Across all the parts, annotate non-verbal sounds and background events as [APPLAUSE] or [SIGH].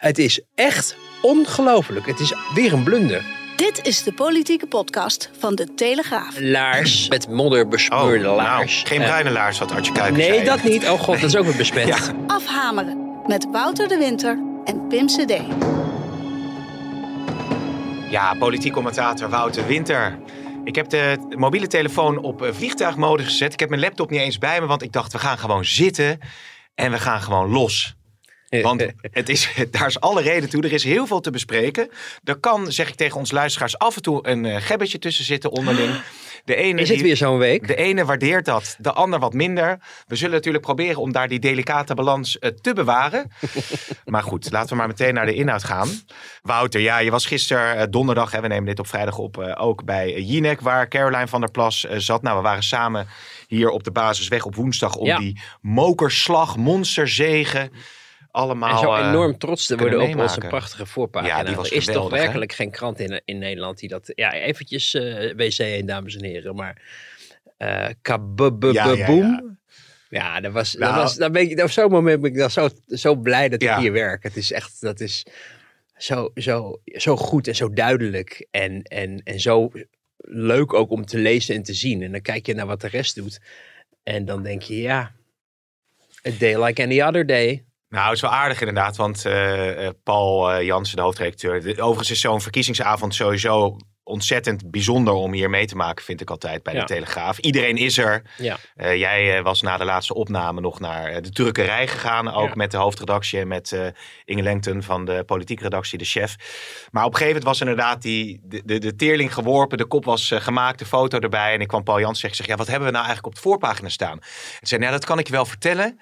Het is echt ongelooflijk. Het is weer een blunder. Dit is de politieke podcast van De Telegraaf. Laars met modder besmeurde Oh, laars. nou, geen Eh, bruine laars, wat Artje Kuiken Nee, zei. dat niet. Oh god, dat is ook weer besmet. Ja. Afhameren met Wouter de Winter en Pim CD. Ja, politiek commentator Wouter Winter. Ik heb de mobiele telefoon op eh, vliegtuigmodus gezet. Ik heb mijn laptop niet eens bij me, want ik dacht, we gaan gewoon zitten en we gaan gewoon los. Want het is, [LAUGHS] daar is alle reden toe. Er is heel veel te bespreken. Er kan, zeg ik tegen onze luisteraars, af en toe een eh, gebbetje tussen zitten onderling. De ene Is het die- weer zo'n week? De ene waardeert dat, de ander wat minder. We zullen natuurlijk proberen om daar die delicate balans eh, te bewaren. [LAUGHS] maar goed, laten we maar meteen naar de inhoud gaan. Wouter, ja, je was gisteren eh, donderdag, hè, we nemen dit op vrijdag op, ook bij uh, Jinek, waar Caroline van der Plas zat. Nou, we waren samen hier op de basisweg op woensdag om Ja. die mokerslag, monsterzegen, allemaal... En zo eh, enorm trots te worden op onze prachtige voorpagina. Ja, die was er is toch hè? werkelijk geen krant in, in Nederland die dat... Ja, eventjes eh WC 1, dames en heren. Maar kaboom. Ja, ja, ja. Ja, dat was, Nou. dat was, dan ben ik, op zo'n moment ben ik dan zo, zo blij dat Ja. ik hier werk. Het is echt, dat is zo, zo, zo goed en zo duidelijk. En, en, en zo leuk ook om te lezen en te zien. En dan kijk je naar wat de rest doet. En dan denk je, ja, a day like any other day. Nou, het is wel aardig inderdaad, want eh, eh, Paul eh, Jansen, de hoofdredacteur. de- overigens is zo'n verkiezingsavond sowieso ontzettend bijzonder om hier mee te maken, vind ik altijd bij Ja. de Telegraaf. Iedereen is er. Ja. Jij was na de laatste opname nog naar de drukkerij gegaan, ook Ja. met de hoofdredactie en met Inge Lengten van de politieke redactie, de chef. Maar op een gegeven moment was inderdaad die, de, de, de teerling geworpen, de kop was gemaakt, de foto erbij. En ik kwam Paul Jansen zeggen, ik zeg, ja, wat hebben we nou eigenlijk op de voorpagina staan? En zei, nou, dat kan ik je wel vertellen.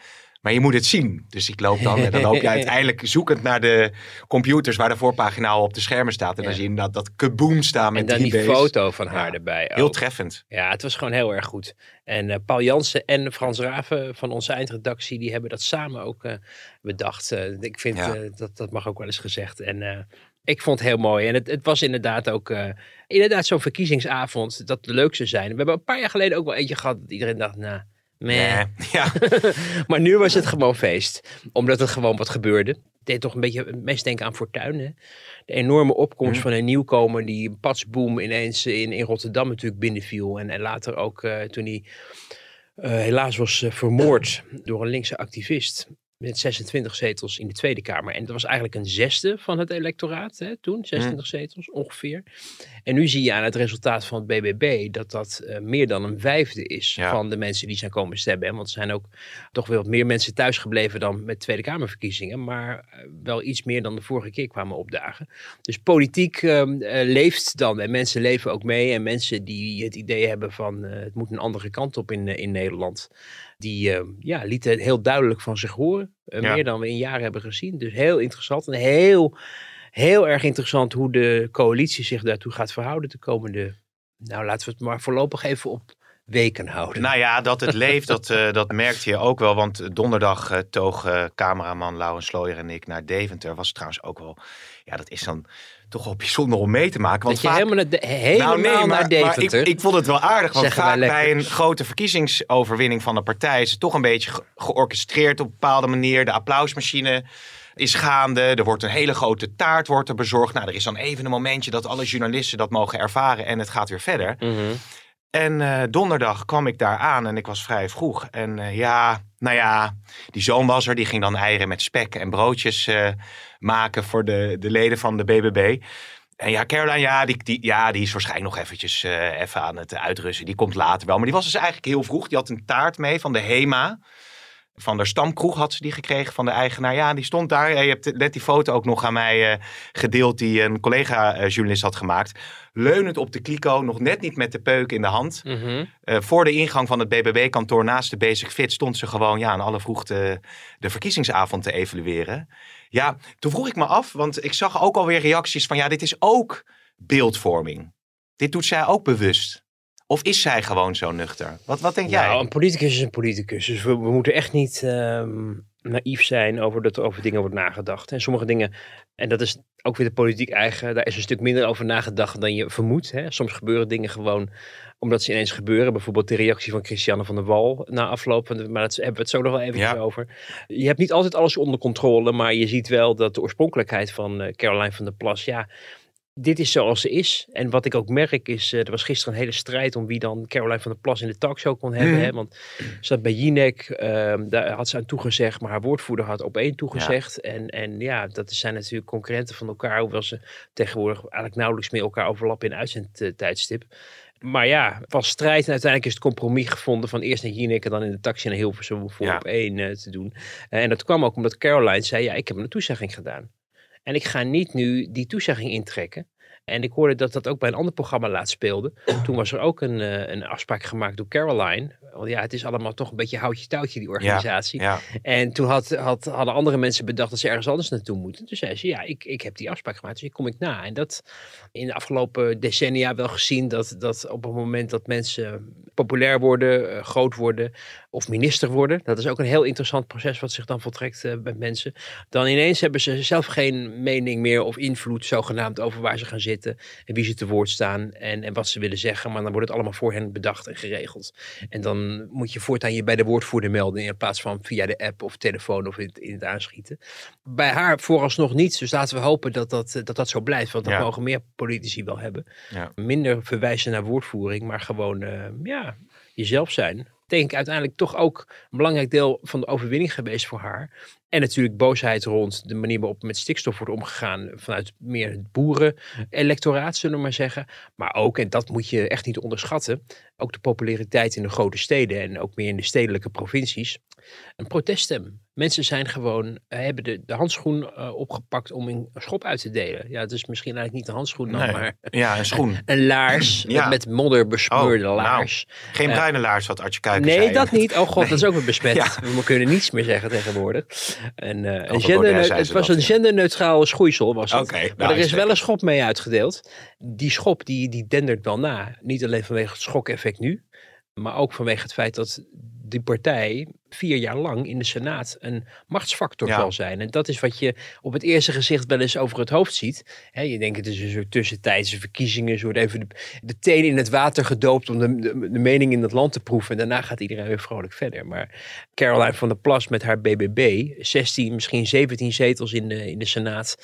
Maar je moet het zien. Dus ik loop dan en dan loop je [LAUGHS] uiteindelijk zoekend naar de computers waar de voorpagina al op de schermen staat. En dan zie je dat, dat kaboom staan met En dan die foto van haar Ja. erbij. Heel treffend. Ja, het was gewoon heel erg goed. En eh, Paul Jansen en Frans Raven van onze eindredactie, die hebben dat samen ook eh, bedacht. Eh, ik vind Ja. dat dat mag ook wel eens gezegd. En ik vond het heel mooi. En het, het was inderdaad ook inderdaad zo'n verkiezingsavond dat de leukste zijn. We hebben een paar jaar geleden ook wel eentje gehad dat iedereen dacht, nou, meh. Nee. [LAUGHS] Ja. [LAUGHS] maar nu was het gewoon feest. Omdat het gewoon wat gebeurde. Het deed toch een beetje het meest denken aan Fortuyn. Hè? De enorme opkomst Mhm. van een nieuwkomer die patsboom ineens in, in Rotterdam natuurlijk binnenviel. En, en later ook eh, toen hij eh, helaas was eh, vermoord [CLEARS THROAT] door een linkse activist. Met 26 zetels in de Tweede Kamer. En dat was eigenlijk een zesde van het electoraat hè, toen. 26 zetels ongeveer. En nu zie je aan het resultaat van het BBB dat dat eh, meer dan een vijfde is Ja. van de mensen die zijn komen stemmen. hè. Want er zijn ook toch wel wat meer mensen thuisgebleven dan met Tweede Kamerverkiezingen. Maar eh, wel iets meer dan de vorige keer kwamen opdagen. Dus politiek ehm, eh, leeft dan. En mensen leven ook mee. En mensen die het idee hebben van het moet een andere kant op in, in Nederland. Die eh, ja, lieten het heel duidelijk van zich horen. Eh, Ja. Meer dan we in jaren hebben gezien. Dus heel interessant. En heel, heel erg interessant hoe de coalitie zich daartoe gaat verhouden de komende... Nou, laten we het maar voorlopig even op weken houden. Nou ja, dat het leeft, [LAUGHS] dat, eh, dat merkte je ook wel. Want donderdag eh, toog eh, cameraman Laurens Slooyer en ik naar Deventer. Was trouwens ook wel... Ja, dat is dan toch wel bijzonder om mee te maken. Want dat je vaak- helemaal, naar, de, helemaal Nou, nee, naar maar, Deventer... ik, ik vond het wel aardig, want Zeggen wij vaak bij een grote verkiezingsoverwinning van een partij is het toch een beetje ge- georchestreerd op een bepaalde manier. De applausmachine is gaande, er wordt een hele grote taart wordt er bezorgd. Nou, er is dan even een momentje dat alle journalisten dat mogen ervaren en het gaat weer verder. Mhm. En eh, donderdag kwam ik daar aan en ik was vrij vroeg. En eh, ja, nou ja, die zoon was er. Die ging dan eieren met spek en broodjes eh, maken voor de, de leden van de BBB. En ja, Caroline, ja, die, die, ja, die is waarschijnlijk nog eventjes eh, even aan het uitrusten. Die komt later wel. Maar die was dus eigenlijk heel vroeg. Die had een taart mee van de HEMA. Van de stamkroeg had ze die gekregen van de eigenaar. Ja, die stond daar. Je hebt net die foto ook nog aan mij uh, gedeeld die een collega-journalist had gemaakt. Leunend op de kliko, nog net niet met de peuk in de hand. Mm -hmm. uh, voor de ingang van het BBB-kantoor naast de Basic Fit stond ze gewoon ja, aan alle vroegte de verkiezingsavond te evalueren. Ja, toen vroeg ik me af, want ik zag ook alweer reacties van ja, dit is ook beeldvorming. Dit doet zij ook bewust. Of is zij gewoon zo nuchter? Wat, wat denk jij? Nou, een politicus is een politicus. Dus we, we moeten echt niet um, naïef zijn over dat er over dingen wordt nagedacht. En sommige dingen, en dat is ook weer de politiek eigen, daar is een stuk minder over nagedacht dan je vermoedt. Hè? Soms gebeuren dingen gewoon omdat ze ineens gebeuren. Bijvoorbeeld de reactie van Christiane van der Wal na afloop. Maar daar hebben we het zo nog wel even ja. over. Je hebt niet altijd alles onder controle, maar je ziet wel dat de oorspronkelijkheid van uh, Caroline van der Plas, ja, dit is zoals ze is. En wat ik ook merk is, uh, er was gisteren een hele strijd om wie dan Caroline van der Plas in de talkshow kon hebben. Mm. Hè? Want ze zat bij Jinek, um, daar had ze aan toegezegd, maar haar woordvoerder had op één toegezegd. Ja. En, en ja, dat zijn natuurlijk concurrenten van elkaar, hoewel ze tegenwoordig eigenlijk nauwelijks meer elkaar overlappen in uitzendtijdstip. Maar ja, was strijd en uiteindelijk is het compromis gevonden van eerst naar Jinek en dan in de taxi naar Hilversum voor ja. op één uh, te doen. Uh, en dat kwam ook omdat Caroline zei, ja, ik heb een toezegging gedaan. En ik ga niet nu die toezegging intrekken. En ik hoorde dat dat ook bij een ander programma laat speelde. Toen was er ook een, uh, een afspraak gemaakt door Caroline. Want ja, het is allemaal toch een beetje houtje-touwtje, die organisatie. Ja, ja. En toen had, had, hadden andere mensen bedacht dat ze ergens anders naartoe moeten. Toen zei ze, ja, ik, ik heb die afspraak gemaakt, dus ik kom ik na. En dat in de afgelopen decennia wel gezien dat, dat op het moment dat mensen populair worden, uh, groot worden of minister worden. Dat is ook een heel interessant proces wat zich dan voltrekt uh, met mensen. Dan ineens hebben ze zelf geen mening meer of invloed zogenaamd over waar ze gaan zitten en wie ze te woord staan en, en wat ze willen zeggen. Maar dan wordt het allemaal voor hen bedacht en geregeld. En dan moet je voortaan je bij de woordvoerder melden in plaats van via de app of telefoon of in het, in het aanschieten. Bij haar vooralsnog niet. Dus laten we hopen dat dat, dat, dat zo blijft. Want dat ja. mogen meer politici wel hebben. Ja. Minder verwijzen naar woordvoering, maar gewoon uh, ja, jezelf zijn denk ik uiteindelijk toch ook een belangrijk deel van de overwinning geweest voor haar. En natuurlijk boosheid rond de manier waarop met stikstof wordt omgegaan vanuit meer het boeren-electoraat, zullen we maar zeggen. Maar ook, en dat moet je echt niet onderschatten, ook de populariteit in de grote steden en ook meer in de stedelijke provincies. Een proteststem. Mensen zijn gewoon, uh, hebben de, de handschoen uh, opgepakt om een schop uit te delen. Ja, het is misschien eigenlijk niet de handschoen dan, nee. maar ja, een [LAUGHS] schoen. Een, een laars, [CLEARS THROAT] ja. met modder besmeurde oh, laars. Nou, geen bruine uh, laars, wat Artje Kuiken Nee, zei. dat niet. Oh god, nee. dat is ook weer besmet. Ja. We kunnen niets meer zeggen tegenwoordig. En, een gender, het was dat, een genderneutraal schoeisel was het. Okay, maar nou, er is wel een schop mee uitgedeeld. Die schop die, die dendert wel na. Niet alleen vanwege het schokeffect nu, maar ook vanwege het feit dat die partij vier jaar lang in de Senaat een machtsfactor ja. zal zijn. En dat is wat je op het eerste gezicht wel eens over het hoofd ziet. He, je denkt het is een soort tussentijdse verkiezingen, soort even de, de teen in het water gedoopt om de, de, de, mening in het land te proeven. En daarna gaat iedereen weer vrolijk verder. Maar Caroline van der Plas met haar BBB, 16, misschien 17 zetels in de, in de Senaat.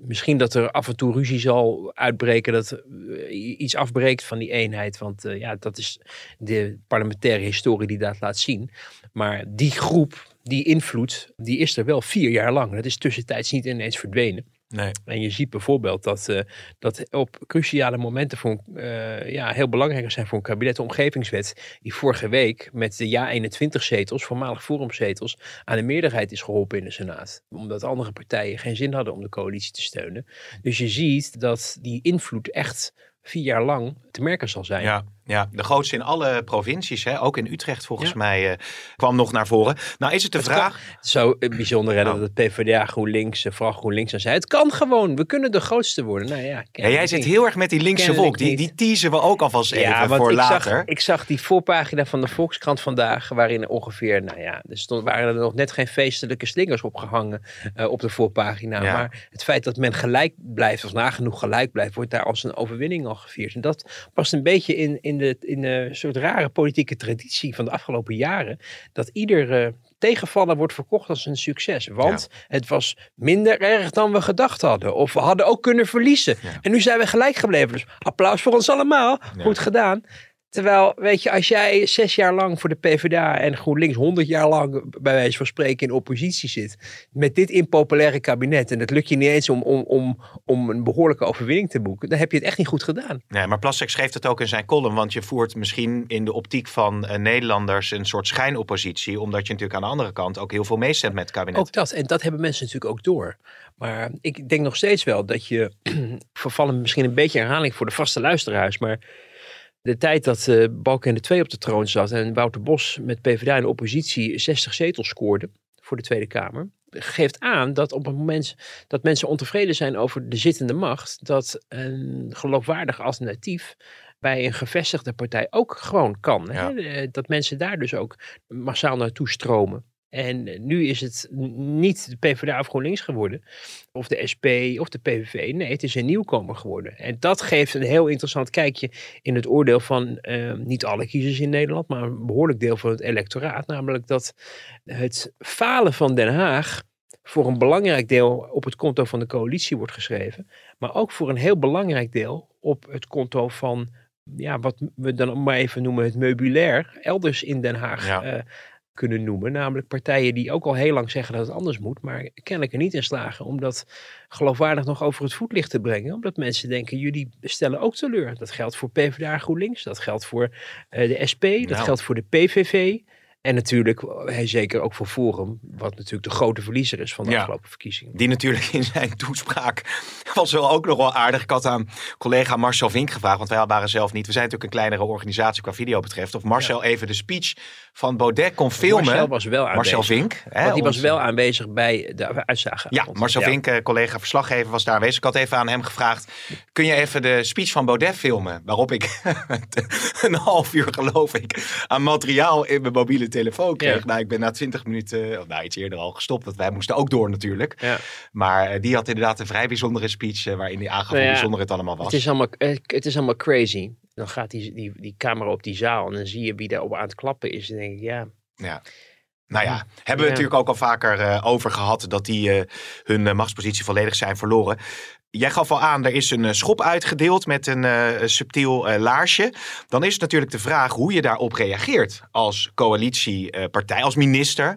Misschien dat er af en toe ruzie zal uitbreken, dat uh, iets afbreekt van die eenheid. Want uh, ja, dat is de parlementaire historie die dat laat zien. Maar die groep, die invloed, die is er wel vier jaar lang. Dat is tussentijds niet ineens verdwenen. Nee. En je ziet bijvoorbeeld dat, uh, dat op cruciale momenten voor, uh, ja, heel belangrijk zijn voor een kabinet de omgevingswet, die vorige week met de ja 21 zetels, voormalig forumzetels, aan de meerderheid is geholpen in de Senaat. Omdat andere partijen geen zin hadden om de coalitie te steunen. Dus je ziet dat die invloed echt vier jaar lang te merken zal zijn. Ja, ja, de grootste in alle provincies, hè? ook in Utrecht volgens ja. mij, uh, kwam nog naar voren. Nou is het de het vraag... Kan, zo bijzonder hè, dat het PvdA GroenLinks, vooral GroenLinks aan zei. Het kan gewoon, we kunnen de grootste worden. Nou ja, ja jij zit heel erg met die linkse volk. Die, die teasen we ook alvast even ja, voor ik later. Zag, ik zag die voorpagina van de Volkskrant vandaag, waarin ongeveer, nou ja, er stond, waren er nog net geen feestelijke slingers opgehangen uh, op de voorpagina. Ja. Maar het feit dat men gelijk blijft, of nagenoeg gelijk blijft, wordt daar als een overwinning al gevierd. En dat past een beetje in, in de, in de soort rare politieke traditie van de afgelopen jaren. Dat ieder uh, tegenvallen wordt verkocht als een succes. Want ja. het was minder erg dan we gedacht hadden. Of we hadden ook kunnen verliezen. Ja. En nu zijn we gelijk gebleven. Dus applaus voor ons allemaal. Ja. Goed gedaan. Terwijl, weet je, als jij zes jaar lang voor de PvdA en GroenLinks honderd jaar lang bij wijze van spreken in oppositie zit, met dit impopulaire kabinet, en het lukt je niet eens om, om, om, om een behoorlijke overwinning te boeken, dan heb je het echt niet goed gedaan. Nee, maar Plasterk schreef het ook in zijn column, want je voert misschien in de optiek van uh, Nederlanders een soort schijnoppositie, omdat je natuurlijk aan de andere kant ook heel veel meestemt met het kabinet. Ook dat, en dat hebben mensen natuurlijk ook door. Maar ik denk nog steeds wel dat je, [CLEARS THROAT] vervallen misschien een beetje herhaling voor de vaste luisteraars, maar de tijd dat uh, Balkenende 2 op de troon zat en Wouter Bos met PvdA in de oppositie 60 zetels scoorde voor de Tweede Kamer, geeft aan dat op het moment dat mensen ontevreden zijn over de zittende macht, dat een geloofwaardig alternatief bij een gevestigde partij ook gewoon kan. Hè? Eh, dat mensen daar dus ook massaal naartoe stromen. En nu is het niet de PvdA of GroenLinks geworden, of de SP of de PVV. Nee, het is een nieuwkomer geworden. En dat geeft een heel interessant kijkje in het oordeel van uh, niet alle kiezers in Nederland, maar een behoorlijk deel van het electoraat. Namelijk dat het falen van Den Haag voor een belangrijk deel op het konto van de coalitie wordt geschreven, maar ook voor een heel belangrijk deel op het konto van ja, wat we dan maar even noemen het meubilair elders in Den Haag. Ja. Uh, kunnen noemen. Namelijk partijen die ook al heel lang zeggen dat het anders moet, maar kennelijk er niet in slagen om dat geloofwaardig nog over het voetlicht te brengen. Omdat mensen denken, jullie stellen ook teleur. Dat geldt voor PvdA GroenLinks, dat geldt voor uh, de SP, dat Nou. geldt voor de PVV. En natuurlijk, hij zeker ook voor Forum, wat natuurlijk de grote verliezer is van de Ja. afgelopen verkiezingen. Die natuurlijk in zijn toespraak was wel ook nog wel aardig. Ik had aan collega Marcel Vink gevraagd, want wij waren zelf niet. We zijn natuurlijk een kleinere organisatie qua video betreft. Of Marcel even de speech van Baudet kon filmen. Marcel was wel aanwezig. Marcel Vink. hè, Want die was onze- wel aanwezig bij de uitzage. Ja, Marcel Vink, eh, collega verslaggever, was daar aanwezig. Ik had even aan hem gevraagd, kun je even de speech van Baudet filmen? Waarop ik [LAUGHS] een half uur, geloof ik, aan materiaal in mijn mobiele telefoon kreeg. Ja. Nou, ik ben na twintig minuten, of nou iets eerder al gestopt, want wij moesten ook door natuurlijk. Ja. Maar eh, die had inderdaad een vrij bijzondere speech, eh, waarin hij aangaf Nou hoe ja, bijzonder het allemaal was. Het is allemaal, eh, het is allemaal crazy. Dan gaat die, die, die camera op die zaal en dan zie je wie daarop aan het klappen is. En denk ik, ja, Ja. Nou ja, hebben we Ja. natuurlijk ook al vaker eh, over gehad dat die eh, hun eh, machtspositie volledig zijn verloren. Jij gaf al aan, er is een eh, schop uitgedeeld met een eh, subtiel eh, laarsje. Dan is het natuurlijk de vraag hoe je daarop reageert als coalitiepartij, als minister.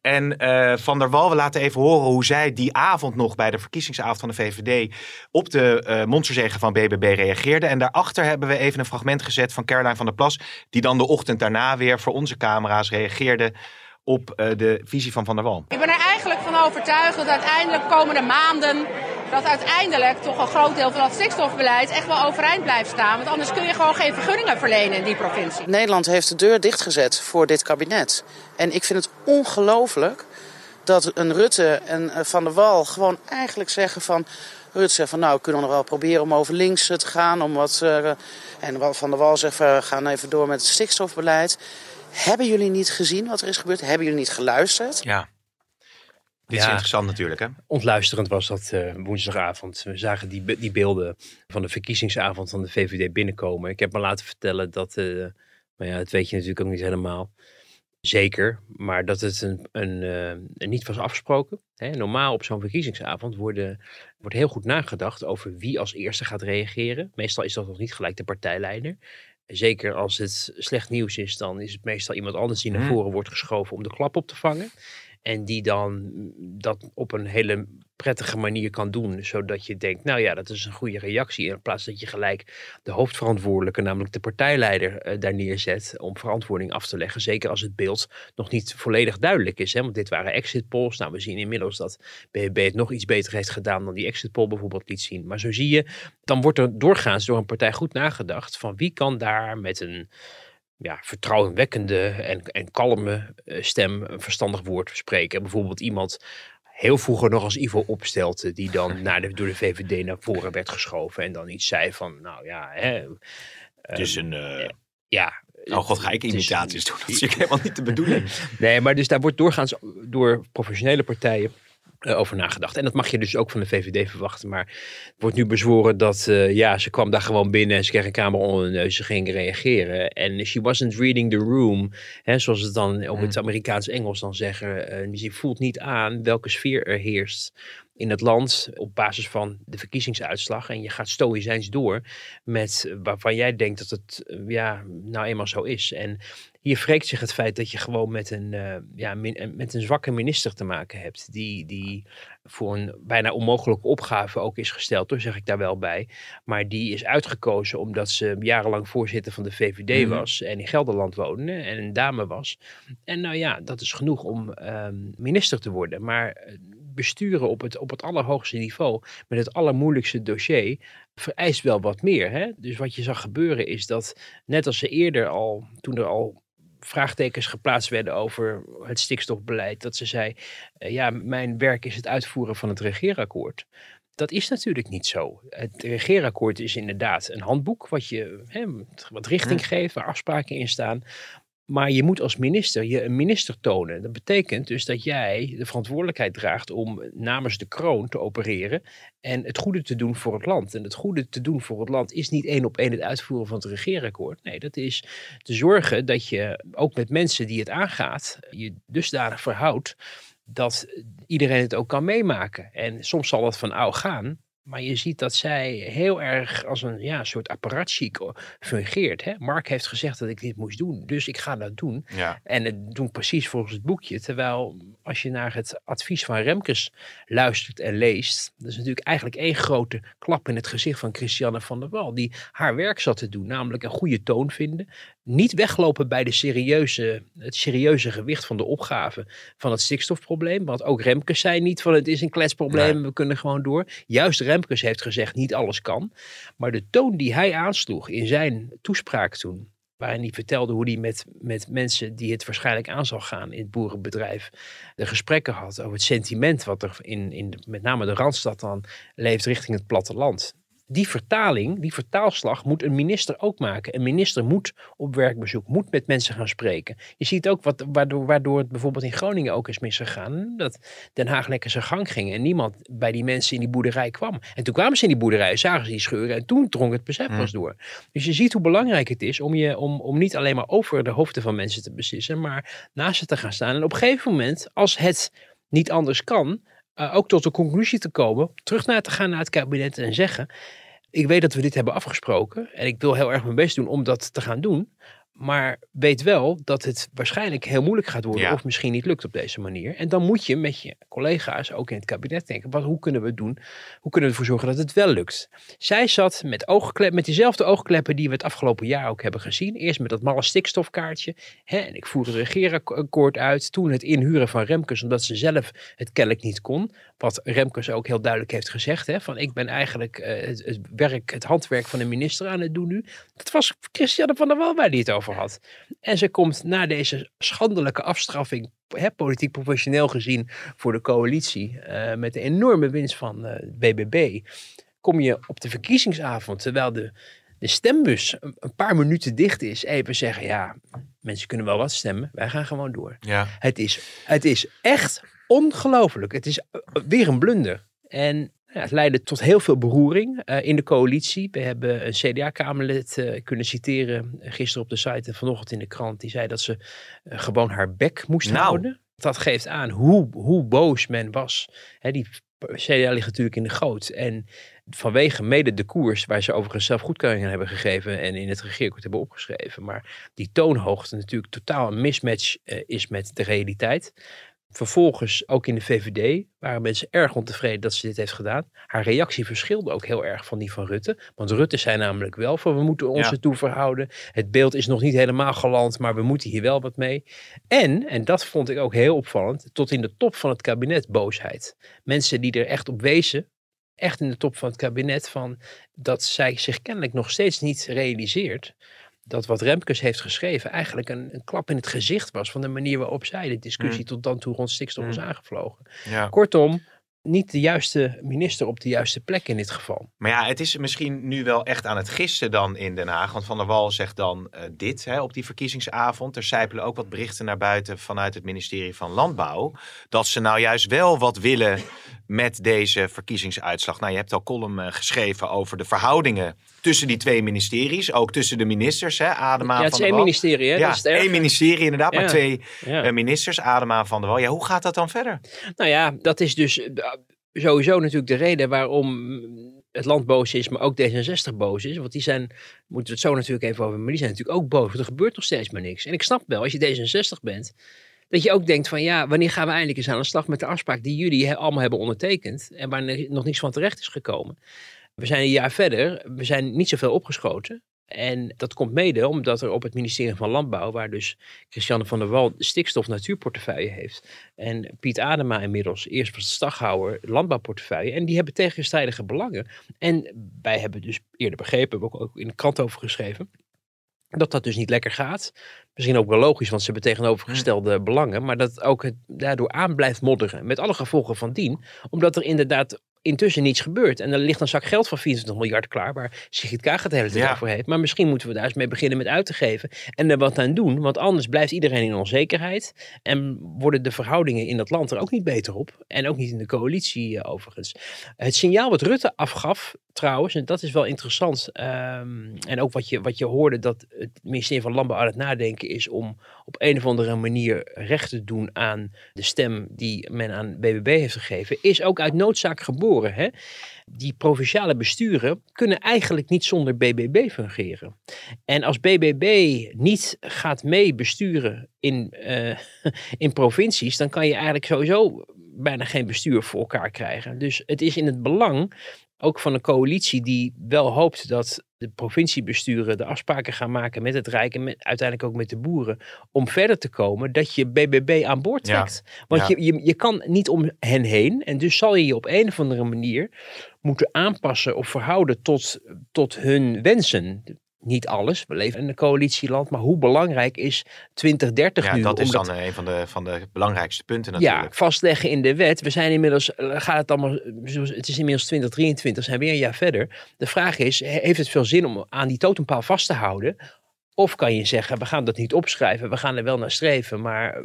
En Van der Wal, we laten even horen hoe zij die avond nog bij de verkiezingsavond van de VVD op de eh monsterzegen van BBB reageerde. En daarachter hebben we even een fragment gezet van Caroline van der Plas, die dan de ochtend daarna weer voor onze camera's reageerde op de visie van Van der Wal. Ik ben er eigenlijk van overtuigd dat uiteindelijk komende maanden, dat uiteindelijk toch een groot deel van dat stikstofbeleid echt wel overeind blijft staan. Want anders kun je gewoon geen vergunningen verlenen in die provincie. Nederland heeft de deur dichtgezet voor dit kabinet. En ik vind het ongelooflijk dat een Rutte en eh, Van der Wal gewoon eigenlijk zeggen van... Rutte zegt van nou, we kunnen nog wel proberen om over links eh, te gaan. Om wat, eh, en Van der Wal zegt we gaan even door met het stikstofbeleid. Hebben jullie niet gezien wat er is gebeurd? Hebben jullie niet geluisterd? Ja. Dit is Ja. interessant natuurlijk, hè? ontluisterend was dat eh, woensdagavond. We zagen die, die beelden van de verkiezingsavond van de VVD binnenkomen. Ik heb me laten vertellen dat, eh maar ja, dat weet je natuurlijk ook niet helemaal zeker, maar dat het een, een, eh, niet was afgesproken. Hè, normaal op zo'n verkiezingsavond worden, wordt heel goed nagedacht over wie als eerste gaat reageren. Meestal is dat nog niet gelijk de partijleider. Zeker als het slecht nieuws is, dan is het meestal iemand anders die naar Hmm. voren wordt geschoven om de klap op te vangen. En die dan dat op een hele prettige manier kan doen. Zodat je denkt, nou ja, dat is een goede reactie. In plaats dat je gelijk de hoofdverantwoordelijke, namelijk de partijleider, eh, daar neerzet om verantwoording af te leggen. Zeker als het beeld nog niet volledig duidelijk is. Hè? Want dit waren exit polls. Nou, we zien inmiddels dat BBB het nog iets beter heeft gedaan dan die exit poll bijvoorbeeld liet zien. Maar zo zie je, dan wordt er doorgaans door een partij goed nagedacht van wie kan daar met een ja, vertrouwenwekkende en, en kalme eh, stem een verstandig woord spreken. Bijvoorbeeld iemand heel vroeger nog als Ivo Opstelte, die dan [LAUGHS] naar de, door de VVD naar voren werd geschoven en dan iets zei van, nou ja, hè, Dus een... eh, ja. Oh god, ga ik het is- imitaties doen? Dat is natuurlijk helemaal niet de bedoeling. [LAUGHS] Nee, maar dus daar wordt doorgaans door professionele partijen eh, over nagedacht. En dat mag je dus ook van de VVD verwachten. Maar het wordt nu bezworen dat eh, ja, ze kwam daar gewoon binnen en ze kreeg een camera onder de neus. Ze ging reageren. En she wasn't reading the room. Hè, zoals het dan op het Amerikaans Engels dan zeggen. eh, ze voelt niet aan welke sfeer er heerst in het land op basis van de verkiezingsuitslag. En je gaat stoïcijns door met waarvan jij denkt dat het eh, ja, nou eenmaal zo is. En hier wreekt zich het feit dat je gewoon met een, uh, ja, min, met een zwakke minister te maken hebt. Die, die voor een bijna onmogelijke opgave ook is gesteld, hoor, zeg ik daar wel bij. Maar die is uitgekozen omdat ze jarenlang voorzitter van de VVD Mhm. was. En in Gelderland woonde en een dame was. En nou ja, dat is genoeg om ehm, minister te worden. Maar eh, besturen op het, op het allerhoogste niveau, met het allermoeilijkste dossier, vereist wel wat meer. Hè? Dus wat je zag gebeuren is dat, net als ze eerder al, toen er al vraagtekens geplaatst werden over het stikstofbeleid, dat ze zei, eh, ja, mijn werk is het uitvoeren van het regeerakkoord. Dat is natuurlijk niet zo. Het regeerakkoord is inderdaad een handboek wat je hè, wat richting geeft, waar afspraken in staan. Maar je moet als minister je een minister tonen. Dat betekent dus dat jij de verantwoordelijkheid draagt om namens de kroon te opereren en het goede te doen voor het land. En het goede te doen voor het land is niet één op één het uitvoeren van het regeerakkoord. Nee, dat is te zorgen dat je ook met mensen die het aangaat, je dusdanig verhoudt dat iedereen het ook kan meemaken. En soms zal het van ouw gaan. Maar je ziet dat zij heel erg als een ja, soort apparatchic fungeert. Hè? Mark heeft gezegd dat ik dit moest doen, dus ik ga dat doen. Ja. En het doen precies volgens het boekje. Terwijl als je naar het advies van Remkes luistert en leest, dat is natuurlijk eigenlijk één grote klap in het gezicht van Christiane van der Wal, die haar werk zat te doen, namelijk een goede toon vinden. Niet weglopen bij de serieuze, het serieuze gewicht van de opgave van het stikstofprobleem. Want ook Remkes zei niet van het is een kletsprobleem, Nee. we kunnen gewoon door. Juist Remkes heeft gezegd niet alles kan. Maar de toon die hij aansloeg in zijn toespraak toen, waarin hij vertelde hoe hij met, met mensen die het waarschijnlijk aan zal gaan in het boerenbedrijf, de gesprekken had over het sentiment wat er in, in met name de Randstad dan leeft richting het platteland. Die vertaling, die vertaalslag moet een minister ook maken. Een minister moet op werkbezoek, moet met mensen gaan spreken. Je ziet ook wat, waardoor, waardoor het bijvoorbeeld in Groningen ook is misgegaan. Dat Den Haag lekker zijn gang ging en niemand bij die mensen in die boerderij kwam. En toen kwamen ze in die boerderij, zagen ze die scheuren en toen drong het besef pas door. Dus je ziet hoe belangrijk het is om, je, om, om niet alleen maar over de hoofden van mensen te beslissen, maar naast ze te gaan staan. En op een gegeven moment, als het niet anders kan, eh, ook tot de conclusie te komen, terug naar te gaan naar het kabinet en zeggen: Ik weet dat we dit hebben afgesproken en ik wil heel erg mijn best doen om dat te gaan doen. Maar weet wel dat het waarschijnlijk heel moeilijk gaat worden Ja. of misschien niet lukt op deze manier. En dan moet je met je collega's ook in het kabinet denken, wat, hoe kunnen we het doen? Hoe kunnen we ervoor zorgen dat het wel lukt? Zij zat met, oogklep, met diezelfde oogkleppen die we het afgelopen jaar ook hebben gezien. Eerst met dat malle stikstofkaartje. Hè, en ik voerde het regeerakkoord uit. Toen het inhuren van Remkes, omdat ze zelf het kennelijk niet kon. Wat Remkes ook heel duidelijk heeft gezegd. Hè, van ik ben eigenlijk eh, het, het werk, het handwerk van de minister aan het doen nu. Dat was Christiane van der Wal waar die het over had. En ze komt na deze schandelijke afstraffing, hè, politiek professioneel gezien, voor de coalitie. eh, met de enorme winst van eh BBB. Kom je op de verkiezingsavond, terwijl de, de stembus een, een paar minuten dicht is, even zeggen: ja, mensen kunnen wel wat stemmen, wij gaan gewoon door. Ja. Het is, het is echt ongelooflijk. Het is eh, weer een blunder. En ja, het leidde tot heel veel beroering eh, in de coalitie. We hebben een CDA-Kamerlid eh, kunnen citeren eh, gisteren op de site en vanochtend in de krant. Die zei dat ze gewoon haar bek moest Nou. houden. Dat geeft aan hoe, hoe boos men was. Hè, die CDA ligt natuurlijk in de goot. En vanwege mede de koers, waar ze overigens zelf goedkeuring aan hebben gegeven en in het regeerakkoord hebben opgeschreven. Maar die toonhoogte natuurlijk totaal een mismatch is met de realiteit. Vervolgens ook in de VVD waren mensen erg ontevreden dat ze dit heeft gedaan. Haar reactie verschilde ook heel erg van die van Rutte. Want Rutte zei namelijk wel van we moeten ons Ja. ertoe verhouden. Het beeld is nog niet helemaal geland, maar we moeten hier wel wat mee. En, en dat vond ik ook heel opvallend, tot in de top van het kabinet boosheid. Mensen die er echt op wezen, echt in de top van het kabinet, van dat zij zich kennelijk nog steeds niet realiseert dat wat Remkes heeft geschreven eigenlijk een, een klap in het gezicht was van de manier waarop zij de discussie tot dan toe rond stikstof was aangevlogen. Ja. Kortom, niet de juiste minister op de juiste plek in dit geval. Maar ja, het is misschien nu wel echt aan het gissen dan in Den Haag. Want Van der Wal zegt dan eh, dit hè, op die verkiezingsavond. Er sijpelen ook wat berichten naar buiten vanuit het ministerie van Landbouw. Dat ze nou juist wel wat willen met deze verkiezingsuitslag. Nou, je hebt al column eh, geschreven over de verhoudingen tussen die twee ministeries. Ook tussen de ministers, hè, Adema ja, het van is één Wal. ministerie, hè? Ja, dat is één ministerie inderdaad, maar twee Ja. eh, ministers, Adema van der Wal. Ja, hoe gaat dat dan verder? Nou ja, dat is dus. Sowieso natuurlijk de reden waarom het land boos is, maar ook D66 boos is. Want die zijn, moeten we het zo natuurlijk even over, maar die zijn natuurlijk ook boos. Want er gebeurt nog steeds maar niks. En ik snap wel, als je D66 bent, dat je ook denkt van ja, wanneer gaan we eindelijk eens aan de slag met de afspraak die jullie allemaal hebben ondertekend en waar nog niks van terecht is gekomen. We zijn een jaar verder, we zijn niet zoveel opgeschoten. En dat komt mede omdat er op het ministerie van Landbouw, waar dus Christiane van der Wal de stikstof-natuurportefeuille heeft. En Piet Adema inmiddels, eerst was de staghouwer, landbouwportefeuille. En die hebben tegenstrijdige belangen. En wij hebben dus eerder begrepen, hebben we ook in de krant over geschreven, dat dat dus niet lekker gaat. Misschien ook wel logisch, want ze hebben tegenovergestelde belangen. Maar dat ook het daardoor aan blijft modderen. Met alle gevolgen van dien. Omdat er inderdaad intussen niets gebeurt. En er ligt een zak geld van 24 miljard klaar, waar Sigrid Kaag het hele tijd ja. over heeft. Maar misschien moeten we daar eens mee beginnen met uit te geven en er wat aan doen. Want anders blijft iedereen in onzekerheid en worden de verhoudingen in dat land er ook niet beter op. En ook niet in de coalitie uh, overigens. Het signaal wat Rutte afgaf, trouwens, en dat is wel interessant. Um, en ook wat je, wat je hoorde, dat het ministerie van Landbouw aan het nadenken is om op een of andere manier recht te doen aan de stem die men aan BBB heeft gegeven, is ook uit noodzaak geboren. Hè? Die provinciale besturen kunnen eigenlijk niet zonder BBB fungeren. En als BBB niet gaat mee besturen in, uh, [LAUGHS] in provincies, dan kan je eigenlijk sowieso bijna geen bestuur voor elkaar krijgen. Dus het is in het belang ook van een coalitie die wel hoopt dat de provinciebesturen de afspraken gaan maken met het Rijk en met, uiteindelijk ook met de boeren om verder te komen, dat je BBB aan boord trekt. Want Je, je, je kan niet om hen heen en dus zal je je op een of andere manier moeten aanpassen of verhouden tot, tot hun wensen niet alles. We leven in een coalitieland, maar hoe belangrijk is 2030 ja, nu? Dat is dan een van de, van de belangrijkste punten natuurlijk. Ja, vastleggen in de wet. We zijn inmiddels, eh, gaat het allemaal, het is inmiddels 2023, zijn we weer een jaar verder. De vraag is, heeft het veel zin om aan die totempaal vast te houden? Of kan je zeggen, we gaan dat niet opschrijven, we gaan er wel naar streven, maar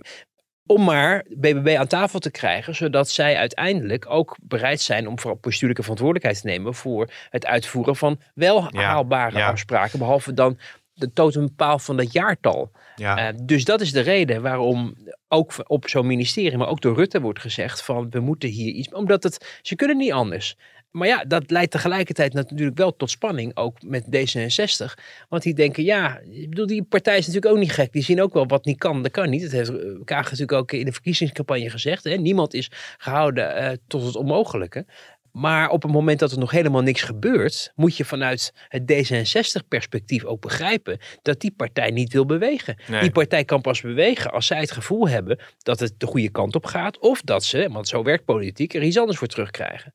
om maar BBB aan tafel te krijgen, zodat zij uiteindelijk ook bereid zijn om vooral bestuurlijke verantwoordelijkheid te nemen voor het uitvoeren van wel haalbare afspraken, behalve dan de totempaal van dat jaartal. Ja. Uh, dus dat is de reden waarom ook op zo'n ministerie, maar ook door Rutte wordt gezegd van we moeten hier iets, omdat het, ze kunnen niet anders. Maar ja, dat leidt tegelijkertijd natuurlijk wel tot spanning, ook met D66. Want die denken, ja, ik bedoel, die partij is natuurlijk ook niet gek. Die zien ook wel wat niet kan, dat kan niet. Dat heeft Kaag natuurlijk ook in de verkiezingscampagne gezegd. Hè? Niemand is gehouden uh, tot het onmogelijke. Maar op het moment dat er nog helemaal niks gebeurt, moet je vanuit het D66-perspectief ook begrijpen dat die partij niet wil bewegen. Die partij kan pas bewegen als zij het gevoel hebben dat het de goede kant op gaat, of dat ze, want zo werkt politiek, er iets anders voor terugkrijgen.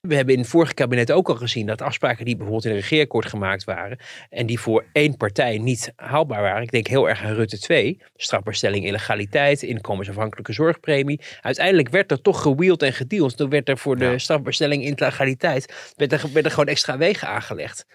We hebben in het vorige kabinet ook al gezien dat afspraken die bijvoorbeeld in een regeerakkoord gemaakt waren en die voor één partij niet haalbaar waren. Ik denk heel erg aan Rutte 2, strafbaarstelling illegaliteit, inkomensafhankelijke zorgpremie. Uiteindelijk werd er toch gewield en gedeeld. Toen werd er voor de strafbaarstelling illegaliteit werd er, werd er gewoon extra wegen aangelegd.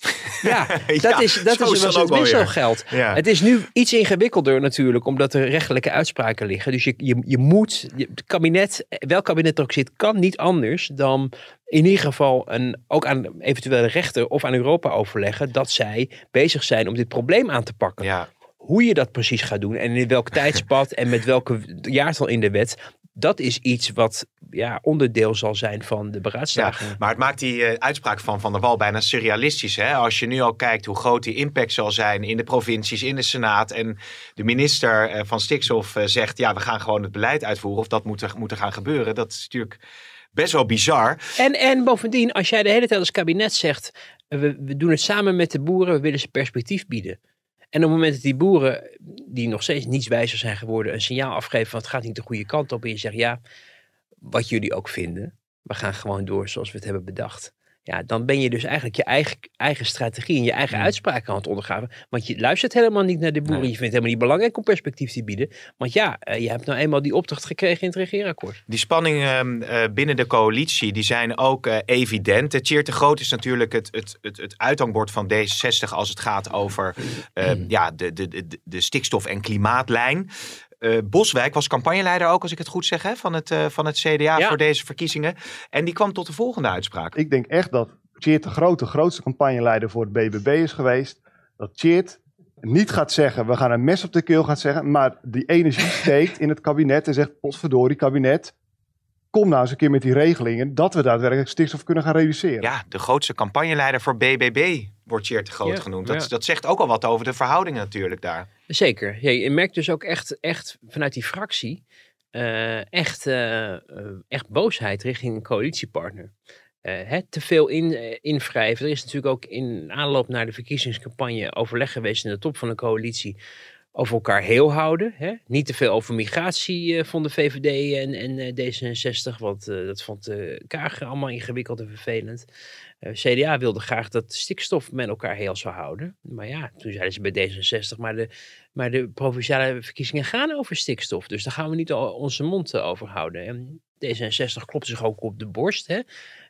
[LAUGHS] Ja, dat is, dat is was het wisselgeld. Ja. Het is nu iets ingewikkelder natuurlijk, omdat er rechtelijke uitspraken liggen. Dus je, je, je moet, het kabinet, welk kabinet er ook zit, kan niet anders dan in ieder geval een, ook aan eventuele rechter of aan Europa overleggen dat zij bezig zijn om dit probleem aan te pakken. Ja. Hoe je dat precies gaat doen en in welk tijdspad en met welke jaartal in de wet, dat is iets wat ja, onderdeel zal zijn van de beraadslaging. Ja, maar het maakt die uh, uitspraak van Van der Wal bijna surrealistisch. Hè? Als je nu al kijkt hoe groot die impact zal zijn in de provincies, in de Senaat. En de minister uh, van Stikstof uh, zegt, ja, we gaan gewoon het beleid uitvoeren. Of dat moet er, moet er gaan gebeuren. Dat is natuurlijk best wel bizar. En, en bovendien, als jij de hele tijd als kabinet zegt, we, we doen het samen met de boeren, we willen ze perspectief bieden. En op het moment dat die boeren, die nog steeds niets wijzer zijn geworden, een signaal afgeven van het gaat niet de goede kant op. En je zegt ja, wat jullie ook vinden, we gaan gewoon door zoals we het hebben bedacht. Ja, dan ben je dus eigenlijk je eigen, eigen strategie en je eigen mm. uitspraken aan het ondergaven. Want je luistert helemaal niet naar de boeren. Je vindt het helemaal niet belangrijk om perspectief te bieden. Want ja, eh, je hebt nou eenmaal die opdracht gekregen in het regeerakkoord. Die spanningen uh, binnen de coalitie, die zijn ook uh, evident. Tjeerd de Groot is natuurlijk het, het, het, het uithangbord van D66 als het gaat over [CLEARS THROAT] ja, de, de, de, de stikstof- en klimaatlijn. Uh, Boswijk was campagneleider ook, als ik het goed zeg, hè, van, het, uh, van het CDA voor deze verkiezingen. En die kwam tot de volgende uitspraak. Ik denk echt dat Tjeerd de Grote grootste campagneleider voor het BBB is geweest. Dat Tjeerd niet gaat zeggen, we gaan een mes op de keel gaan zeggen, maar die energie steekt in het kabinet en zegt, potverdorie kabinet, kom nou eens een keer met die regelingen dat we daadwerkelijk stikstof kunnen gaan reduceren. Ja, de grootste campagneleider voor BBB wordt Cheert de Groot Ja, genoemd. Dat, ja. dat zegt ook al wat over de verhoudingen natuurlijk daar. Zeker. Ja, je merkt dus ook echt, echt vanuit die fractie eh, echt, eh, eh, echt boosheid richting een coalitiepartner. Eh, hè, te veel in, invrijven. Er is natuurlijk ook in aanloop naar de verkiezingscampagne overleg geweest in de top van de coalitie over elkaar heel houden. Hè? Niet te veel over migratie eh, vonden VVD en, en eh, D66, want eh, dat vond de Kaag allemaal ingewikkeld en vervelend. CDA wilde graag dat stikstof met elkaar heel zou houden. Maar ja, toen zeiden ze bij D66, maar de, maar de provinciale verkiezingen gaan over stikstof. Dus daar gaan we niet onze mond over houden. En D66 klopt zich ook op de borst. Hè?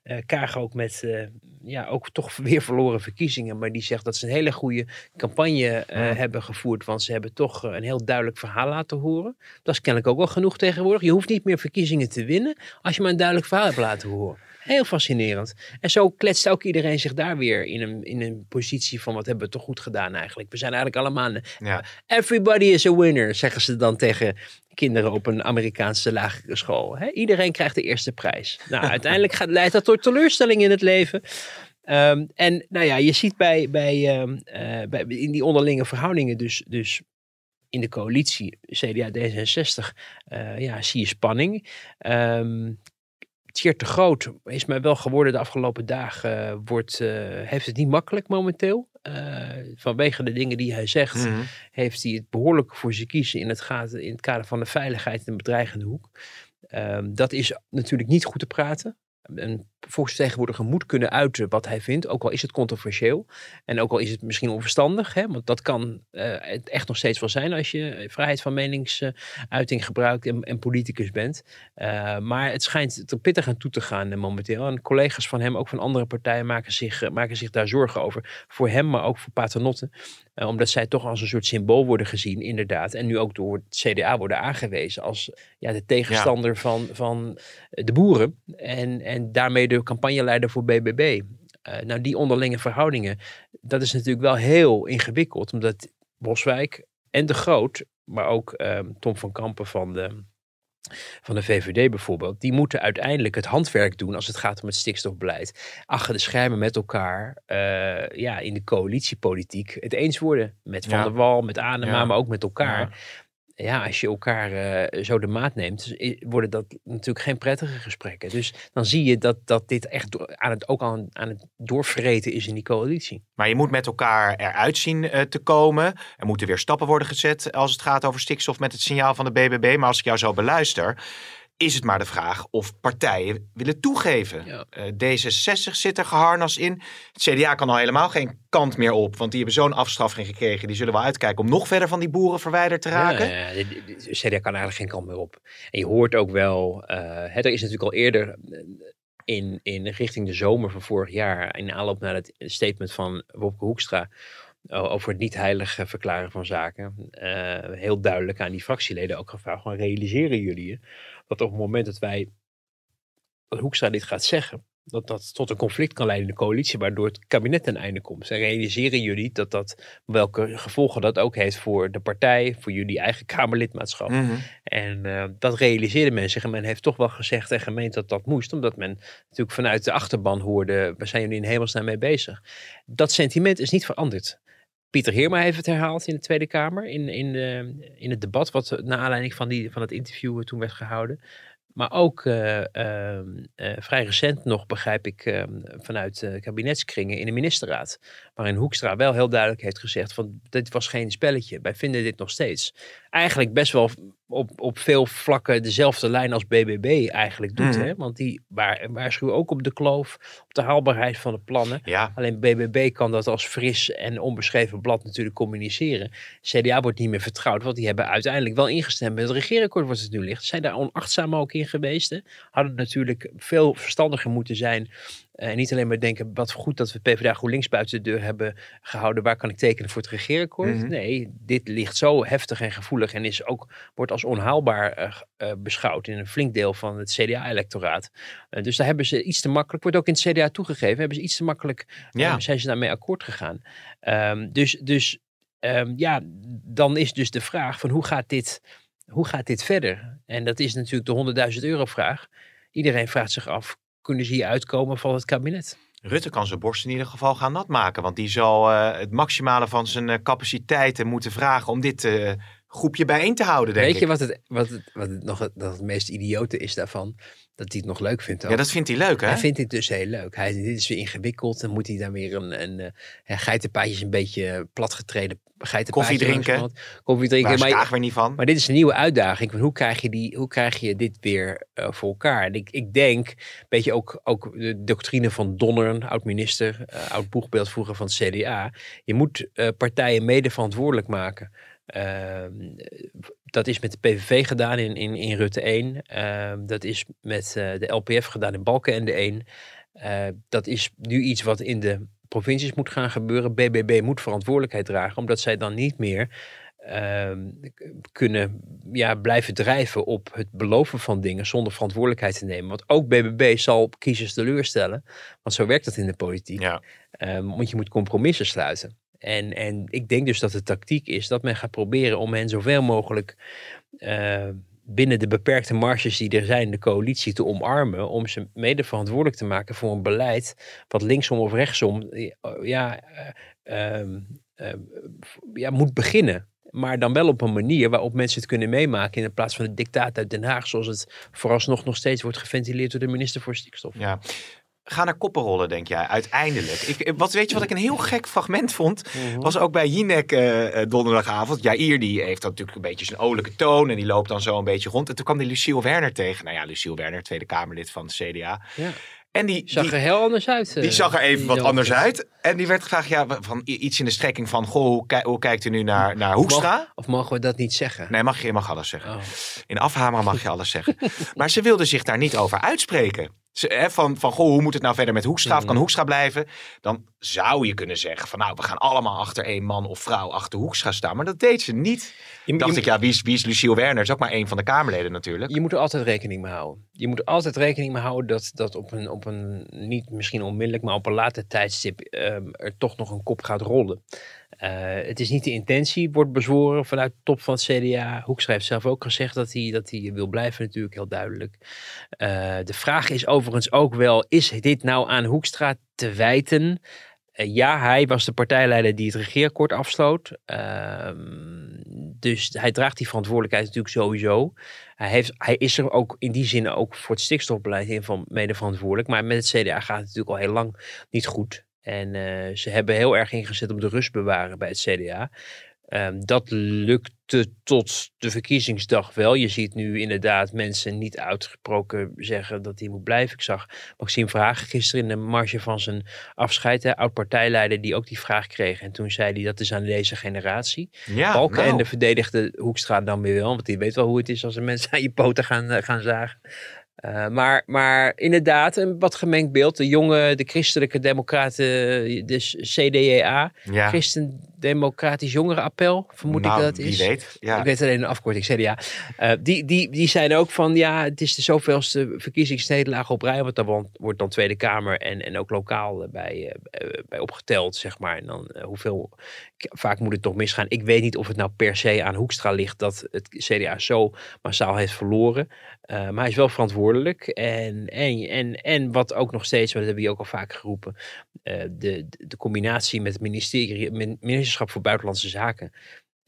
Eh, Kaag ook met, eh, ja, ook toch weer verloren verkiezingen. Maar die zegt dat ze een hele goede campagne eh, Ja. hebben gevoerd. Want ze hebben toch een heel duidelijk verhaal laten horen. Dat is kennelijk ook wel genoeg tegenwoordig. Je hoeft niet meer verkiezingen te winnen als je maar een duidelijk verhaal hebt laten horen. Heel fascinerend. En zo kletst ook iedereen zich daar weer in een, in een positie van wat hebben we toch goed gedaan eigenlijk. We zijn eigenlijk allemaal Ja. Everybody is a winner, zeggen ze dan tegen kinderen op een Amerikaanse lagere school. Iedereen krijgt de eerste prijs. Nou, [LAUGHS] uiteindelijk gaat, leidt dat tot teleurstelling in het leven. Ehm, en nou ja, je ziet bij, bij, ehm, eh, bij, in die onderlinge verhoudingen dus, dus in de coalitie CDA D66, eh, ja, zie je spanning. Ehm Tjeerd de Groot is mij wel geworden de afgelopen dagen. eh, wordt, eh, heeft het niet makkelijk momenteel. Eh, vanwege de dingen die hij zegt Mhm. heeft hij het behoorlijk voor zijn kiezen in het, gaat, in het kader van de veiligheid in een bedreigende hoek. Ehm, dat is natuurlijk niet goed te praten. Een volksvertegenwoordiger moet kunnen uiten wat hij vindt, ook al is het controversieel. En ook al is het misschien onverstandig, hè, want dat kan eh, het echt nog steeds wel zijn als je vrijheid van meningsuiting gebruikt en, en politicus bent. Eh, maar het schijnt er pittig aan toe te gaan eh, momenteel. En collega's van hem, ook van andere partijen, maken zich, eh, maken zich daar zorgen over. Voor hem, maar ook voor Paternotte. Eh, omdat zij toch als een soort symbool worden gezien, inderdaad. En nu ook door het CDA worden aangewezen als ja, de tegenstander van, van de boeren. En, en daarmee de campagneleider voor BBB. Eh, nou, die onderlinge verhoudingen, dat is natuurlijk wel heel ingewikkeld. Omdat Boswijk en De Groot, maar ook ehm, Tom van Kampen van de, van de VVD bijvoorbeeld, die moeten uiteindelijk het handwerk doen als het gaat om het stikstofbeleid. Achter de schermen met elkaar, eh, ja, in de coalitiepolitiek het eens worden. Met Van Ja. der Wal, met Anema, Ja. maar ook met elkaar. Ja. Ja, als je elkaar eh, zo de maat neemt, worden dat natuurlijk geen prettige gesprekken. Dus dan zie je dat, dat dit echt aan het, ook aan, aan het doorvreten is in die coalitie. Maar je moet met elkaar eruit zien eh, te komen. Er moeten weer stappen worden gezet als het gaat over stikstof met het signaal van de BBB. Maar als ik jou zo beluister, is het maar de vraag of partijen willen toegeven. Ja. Eh, D66 zit er geharnast in. Het CDA kan al helemaal geen kant meer op, want die hebben zo'n afstraffing gekregen. Die zullen wel uitkijken om nog verder van die boeren verwijderd te raken. Ja, ja, de- CDA kan eigenlijk geen kant meer op. En je hoort ook wel, eh, hè, er is natuurlijk al eerder eh, in, in richting de zomer van vorig jaar, in aanloop naar het statement van Wopke Hoekstra, over het niet heilig eh, verklaren van zaken, eh, heel duidelijk aan die fractieleden ook gevraagd van realiseren jullie je dat op het moment dat wij, dat Hoekstra dit gaat zeggen, dat dat tot een conflict kan leiden in de coalitie, waardoor het kabinet ten einde komt. En realiseren jullie dat dat, welke gevolgen dat ook heeft voor de partij, voor jullie eigen Kamerlidmaatschap. Mhm. En eh, dat realiseerde men zich. En men heeft toch wel gezegd en gemeend dat dat moest. Omdat men natuurlijk vanuit de achterban hoorde, waar zijn jullie in hemelsnaam mee bezig? Dat sentiment is niet veranderd. Pieter Heerma heeft het herhaald in de Tweede Kamer. In, in, de, in het debat wat naar aanleiding van, die, van het interview eh, toen werd gehouden. Maar ook eh, ehm, eh, vrij recent nog, begrijp ik, ehm, vanuit kabinetskringen in de ministerraad. Waarin Hoekstra wel heel duidelijk heeft gezegd van dit was geen spelletje. Wij vinden dit nog steeds. Eigenlijk best wel op, op veel vlakken dezelfde lijn als BBB eigenlijk doet. Mhm. Hè? Want die waar, waarschuwen ook op de kloof, op de haalbaarheid van de plannen. Ja, Alleen BBB kan dat als fris en onbeschreven blad natuurlijk communiceren. CDA wordt niet meer vertrouwd, want die hebben uiteindelijk wel ingestemd met het regeerakkoord wat het nu ligt. Zijn daar onachtzaam ook in geweest. Hè? Hadden natuurlijk veel verstandiger moeten zijn. Eh, En niet alleen maar denken, wat goed dat we PvdA GroenLinks buiten de deur hebben gehouden. Waar kan ik tekenen voor het regeerakkoord? Mhm. Nee, dit ligt zo heftig en gevoelig en is ook, wordt als onhaalbaar eh, eh, beschouwd in een flink deel van het CDA-electoraat. Dus daar hebben ze iets te makkelijk, wordt ook in het CDA toegegeven, hebben ze iets te makkelijk Ja. zijn ze daarmee akkoord gegaan. Ehm, dus dus ehm, ja, dan is dus de vraag van hoe gaat dit, hoe gaat dit verder? En dat is natuurlijk de 100.000 euro vraag. Iedereen vraagt zich af, kunnen ze hier uitkomen van het kabinet? Rutte kan zijn borst in ieder geval gaan nat maken. Want die zal eh, het maximale van zijn eh, capaciteiten moeten vragen om dit eh, groepje bijeen te houden, denk Weet ik. je wat het, wat het, wat het nog het, dat het meest idiote is daarvan? Dat hij het nog leuk vindt. ook. Ja, dat vindt hij leuk, hè? Hij vindt dit dus heel leuk. Hij, dit is weer ingewikkeld. Dan moet hij daar weer een, een, eh, geitenpaadjes een beetje platgetreden geitenpaadje Koffie drinken. Koffie drinken. Waar is Maar, weer niet van? maar dit is een nieuwe uitdaging. Hoe, krijg je die, hoe krijg je dit weer eh, voor elkaar? En ik, ik denk, een beetje ook, ook de doctrine van Donner, oud-minister, eh, oud boegbeeld vroeger van het CDA. Je moet eh, partijen mede verantwoordelijk maken. Ehm, dat is met de PVV gedaan in, in, in Rutte 1. Ehm, dat is met eh, de LPF gedaan in Balkenende 1. Eh, dat is nu iets wat in de provincies moet gaan gebeuren. BBB moet verantwoordelijkheid dragen, omdat zij dan niet meer ehm, kunnen ja, blijven drijven op het beloven van dingen zonder verantwoordelijkheid te nemen. Want ook BBB zal kiezers teleurstellen, want zo werkt dat in de politiek. Ja. Want je moet compromissen sluiten. En, en ik denk dus dat de tactiek is dat men gaat proberen om hen zoveel mogelijk eh, binnen de beperkte marges die er zijn de coalitie te omarmen. Om ze mede verantwoordelijk te maken voor een beleid wat linksom of rechtsom eh, ja, eh, ehm, ehm, ja, moet beginnen. Maar dan wel op een manier waarop mensen het kunnen meemaken. In plaats van het dictaat uit Den Haag. Zoals het vooralsnog nog steeds wordt geventileerd door de minister voor Stikstof. Ja. Ga naar koppenrollen, denk jij, uiteindelijk. Ik, wat, weet je wat ik een heel gek fragment vond? Was ook bij Jinek eh, eh, donderdagavond. Jair die heeft dan natuurlijk een beetje zijn olijke toon. En die loopt dan zo een beetje rond. En toen kwam die Lucille Werner tegen. Nou ja, Lucille Werner, Tweede Kamerlid van de CDA. Ja. En die, Zag die, er heel anders uit. die eh, zag er even wat anders uit. En die werd gevraagd, ja, van iets in de strekking van... Goh, hoe, ki- hoe kijkt u nu naar, naar Hoekstra? Of mogen we dat niet zeggen? Nee, mag je, mag alles zeggen. Oh. In afhameren mag je alles zeggen. [LAUGHS] Maar ze wilde zich daar niet over uitspreken. Van, van, goh, hoe moet het nou verder met Hoekstra? Of kan Hoekstra blijven? Dan zou je kunnen zeggen van, nou, we gaan allemaal achter één man of vrouw achter Hoekstra staan. Maar dat deed ze niet. Je, dacht je, ik, ja, wie is, wie is Lucille Werner? is ook maar één van de Kamerleden natuurlijk. je moet er altijd rekening mee houden. Je moet er altijd rekening mee houden dat, dat op, een, op een, niet misschien onmiddellijk, maar op een later tijdstip ehm, er toch nog een kop gaat rollen. Eh, het is niet de intentie, wordt bezworen vanuit de top van het CDA. Hoekstra heeft zelf ook gezegd dat hij, dat hij wil blijven, natuurlijk heel duidelijk. Eh, de vraag is overigens ook wel, is dit nou aan Hoekstra te wijten? Eh, ja, hij was de partijleider die het regeerakkoord afsloot. Ehm, dus hij draagt die verantwoordelijkheid natuurlijk sowieso. Hij, heeft, hij is er ook in die zin ook voor het stikstofbeleid in van mede verantwoordelijk. Maar met het CDA gaat het natuurlijk al heel lang niet goed. En eh, ze hebben heel erg ingezet op de rust bewaren bij het CDA. Ehm, dat lukte tot de verkiezingsdag wel. Je ziet nu inderdaad mensen niet uitgesproken zeggen dat hij moet blijven. Ik zag Maxime Vragen gisteren in de marge van zijn afscheid, hè, oud-partijleider, die ook die vraag kreeg. En toen zei hij dat is aan deze generatie. Ja, Balken nou. en de verdedigde Hoekstra dan weer wel, want die weet wel hoe het is als er mensen aan je poten gaan, eh, gaan zagen. Eh, maar, maar inderdaad, een wat gemengd beeld. De jonge, de christelijke democraten, de CDA, ja. Christen-Democratisch Jongerenappel, vermoed Nou, ik dat het is. Wie weet. Ja. Ik weet alleen een afkorting, CDA. Eh, die, die, die zijn ook van, ja, het is de zoveelste verkiezingsnederlaag op rij. Want daar wordt- dan Tweede Kamer en, en ook lokaal bij, eh, eh, bij opgeteld, zeg maar. En dan hoeveel, vaak moet het toch misgaan. Ik weet niet of het nou per se aan Hoekstra ligt dat het CDA zo massaal heeft verloren. Maar hij is wel verantwoordelijk. En, en, en, en wat ook nog steeds, maar dat hebben we ook al vaak geroepen, de, de, de combinatie met het ministerie, min- ministerschap voor Buitenlandse Zaken.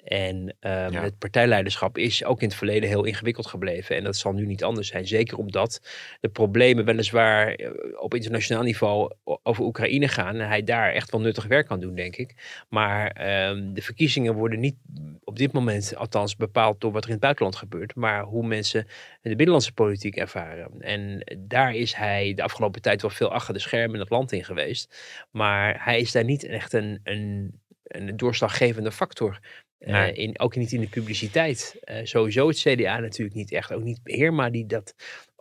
En ehm, Ja. het partijleiderschap is ook in het verleden heel ingewikkeld gebleven. En dat zal nu niet anders zijn. Zeker omdat de problemen weliswaar eh, op internationaal niveau over Oekraïne gaan. En hij daar echt wel nuttig werk kan doen, denk ik. Maar ehm, de verkiezingen worden niet op dit moment althans bepaald door wat er in het buitenland gebeurt. Maar hoe mensen de binnenlandse politiek ervaren. En daar is hij de afgelopen tijd wel veel achter de schermen in het land in geweest. Maar hij is daar niet echt een, een, een doorslaggevende factor. Eh, Nee. in, ook niet in de publiciteit. Eh, sowieso het CDA natuurlijk niet echt. Ook niet Heerma die dat,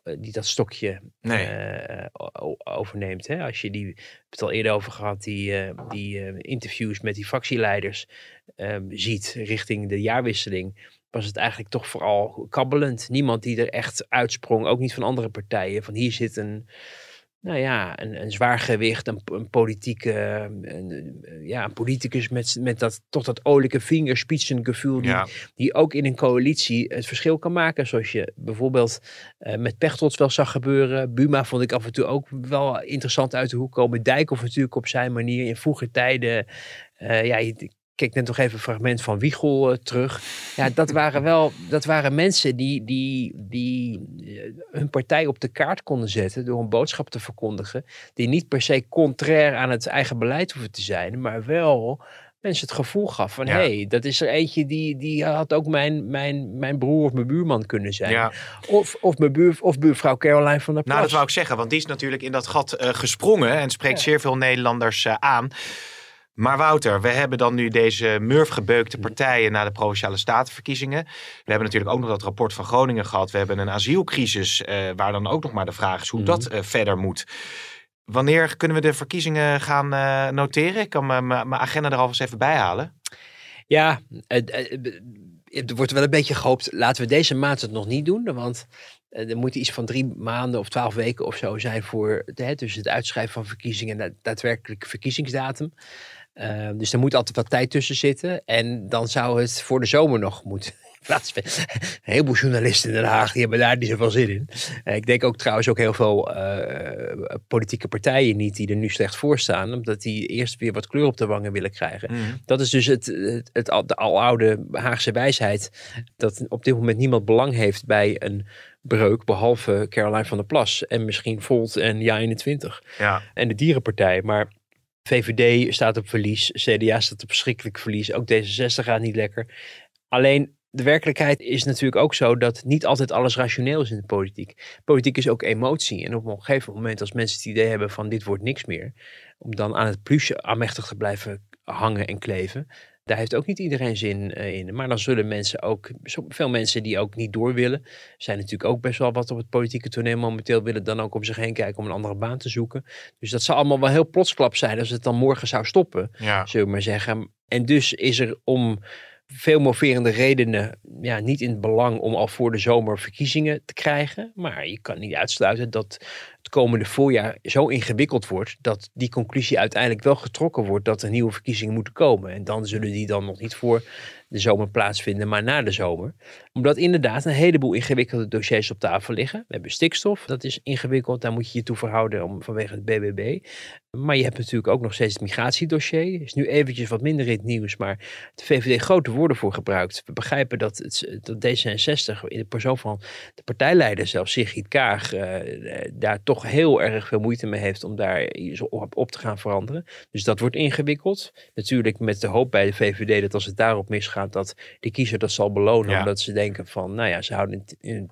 eh, die dat stokje Nee. overneemt. Hè? Als je die, we hebben het al eerder over gehad, die, die interviews met die fractieleiders ehm, ziet richting de jaarwisseling, was het eigenlijk toch vooral kabbelend. Niemand die er echt uitsprong, ook niet van andere partijen. Van hier zit een, nou ja, een, een zwaar gewicht, een, een politieke, een, ja, een politicus met, met dat, tot dat olijke vingerspitsengevoel, die, Ja. die ook in een coalitie het verschil kan maken. Zoals je bijvoorbeeld eh, met Pechtold wel zag gebeuren. Buma vond ik af en toe ook wel interessant uit de hoek komen. Dijkhoff natuurlijk op zijn manier in vroege tijden. eh, ja, je, Kijk net nog even een fragment van Wiegel eh, terug. Ja, dat waren wel dat waren mensen die, die, die eh, hun partij op de kaart konden zetten door een boodschap te verkondigen. Die niet per se contrair aan het eigen beleid hoeven te zijn, maar wel mensen het gevoel gaf van Ja. hey, dat is er eentje die, die had ook mijn, mijn, mijn broer of mijn buurman kunnen zijn. Ja. Of, of, mijn buur, of buurvrouw Caroline van der Plas. Nou, dat wou ik zeggen, want die is natuurlijk in dat gat eh, gesprongen en spreekt zeer veel Nederlanders aan. Maar Wouter, we hebben dan nu deze murfgebeukte partijen na de Provinciale Statenverkiezingen. We hebben natuurlijk ook nog dat rapport van Groningen gehad. We hebben een asielcrisis, eh, waar dan ook nog maar de vraag is hoe dat eh, verder moet. Wanneer kunnen we de verkiezingen gaan eh, noteren? Ik kan mijn agenda er alvast even bij halen. Ja, het wordt wel een beetje gehoopt. Laten we deze maand het nog niet doen. Want er moet iets van drie maanden of twaalf weken of zo zijn voor hè, dus het uitschrijven van verkiezingen en de daadwerkelijke verkiezingsdatum. Uh, dus er moet altijd wat tijd tussen zitten. En dan zou het voor de zomer nog moeten plaatsvinden. Een heleboel journalisten in Den Haag die hebben daar niet zoveel zin in. Uh, ik denk ook trouwens ook heel veel uh, politieke partijen niet die er nu slecht voor staan. Omdat die eerst weer wat kleur op de wangen willen krijgen. Mm. Dat is dus het, het, het, de aloude Haagse wijsheid. Dat op dit moment niemand belang heeft bij een breuk. Behalve Caroline van der Plas. En misschien Volt en Ja21. Ja. En de Dierenpartij. Maar VVD staat op verlies. CDA staat op verschrikkelijk verlies. Ook D66 gaat niet lekker. Alleen de werkelijkheid is natuurlijk ook zo dat niet altijd alles rationeel is in de politiek. Politiek is ook emotie. En op een gegeven moment, als mensen het idee hebben van dit wordt niks meer, om dan aan het plusje aanmächtig te blijven hangen en kleven, daar heeft ook niet iedereen zin uh, in. Maar dan zullen mensen ook, veel mensen die ook niet door willen, zijn natuurlijk ook best wel wat op het politieke toneel momenteel willen, dan ook om zich heen kijken om een andere baan te zoeken. Dus dat zal allemaal wel heel plotsklap zijn als het dan morgen zou stoppen, ja. zullen we maar zeggen. En dus is er om veel moverende redenen ja, niet in het belang om al voor de zomer verkiezingen te krijgen. Maar je kan niet uitsluiten dat het komende voorjaar zo ingewikkeld wordt dat die conclusie uiteindelijk wel getrokken wordt dat er nieuwe verkiezingen moeten komen. En dan zullen die dan nog niet voor de zomer plaatsvinden, maar na de zomer. Omdat inderdaad een heleboel ingewikkelde dossiers op tafel liggen. We hebben stikstof, dat is ingewikkeld, daar moet je je toe verhouden om, vanwege het BBB. Maar je hebt natuurlijk ook nog steeds het migratiedossier. Is nu eventjes wat minder in het nieuws, maar de VVD grote woorden voor gebruikt. We begrijpen dat, het, dat D66 in de persoon van de partijleider zelf, Sigrid Kaag, uh, daar toch heel erg veel moeite mee heeft om daar op, op te gaan veranderen. Dus dat wordt ingewikkeld. Natuurlijk met de hoop bij de VVD dat als het daarop misgaat, dat de kiezer dat zal belonen. Ja. Omdat ze denken van, nou ja, ze houden in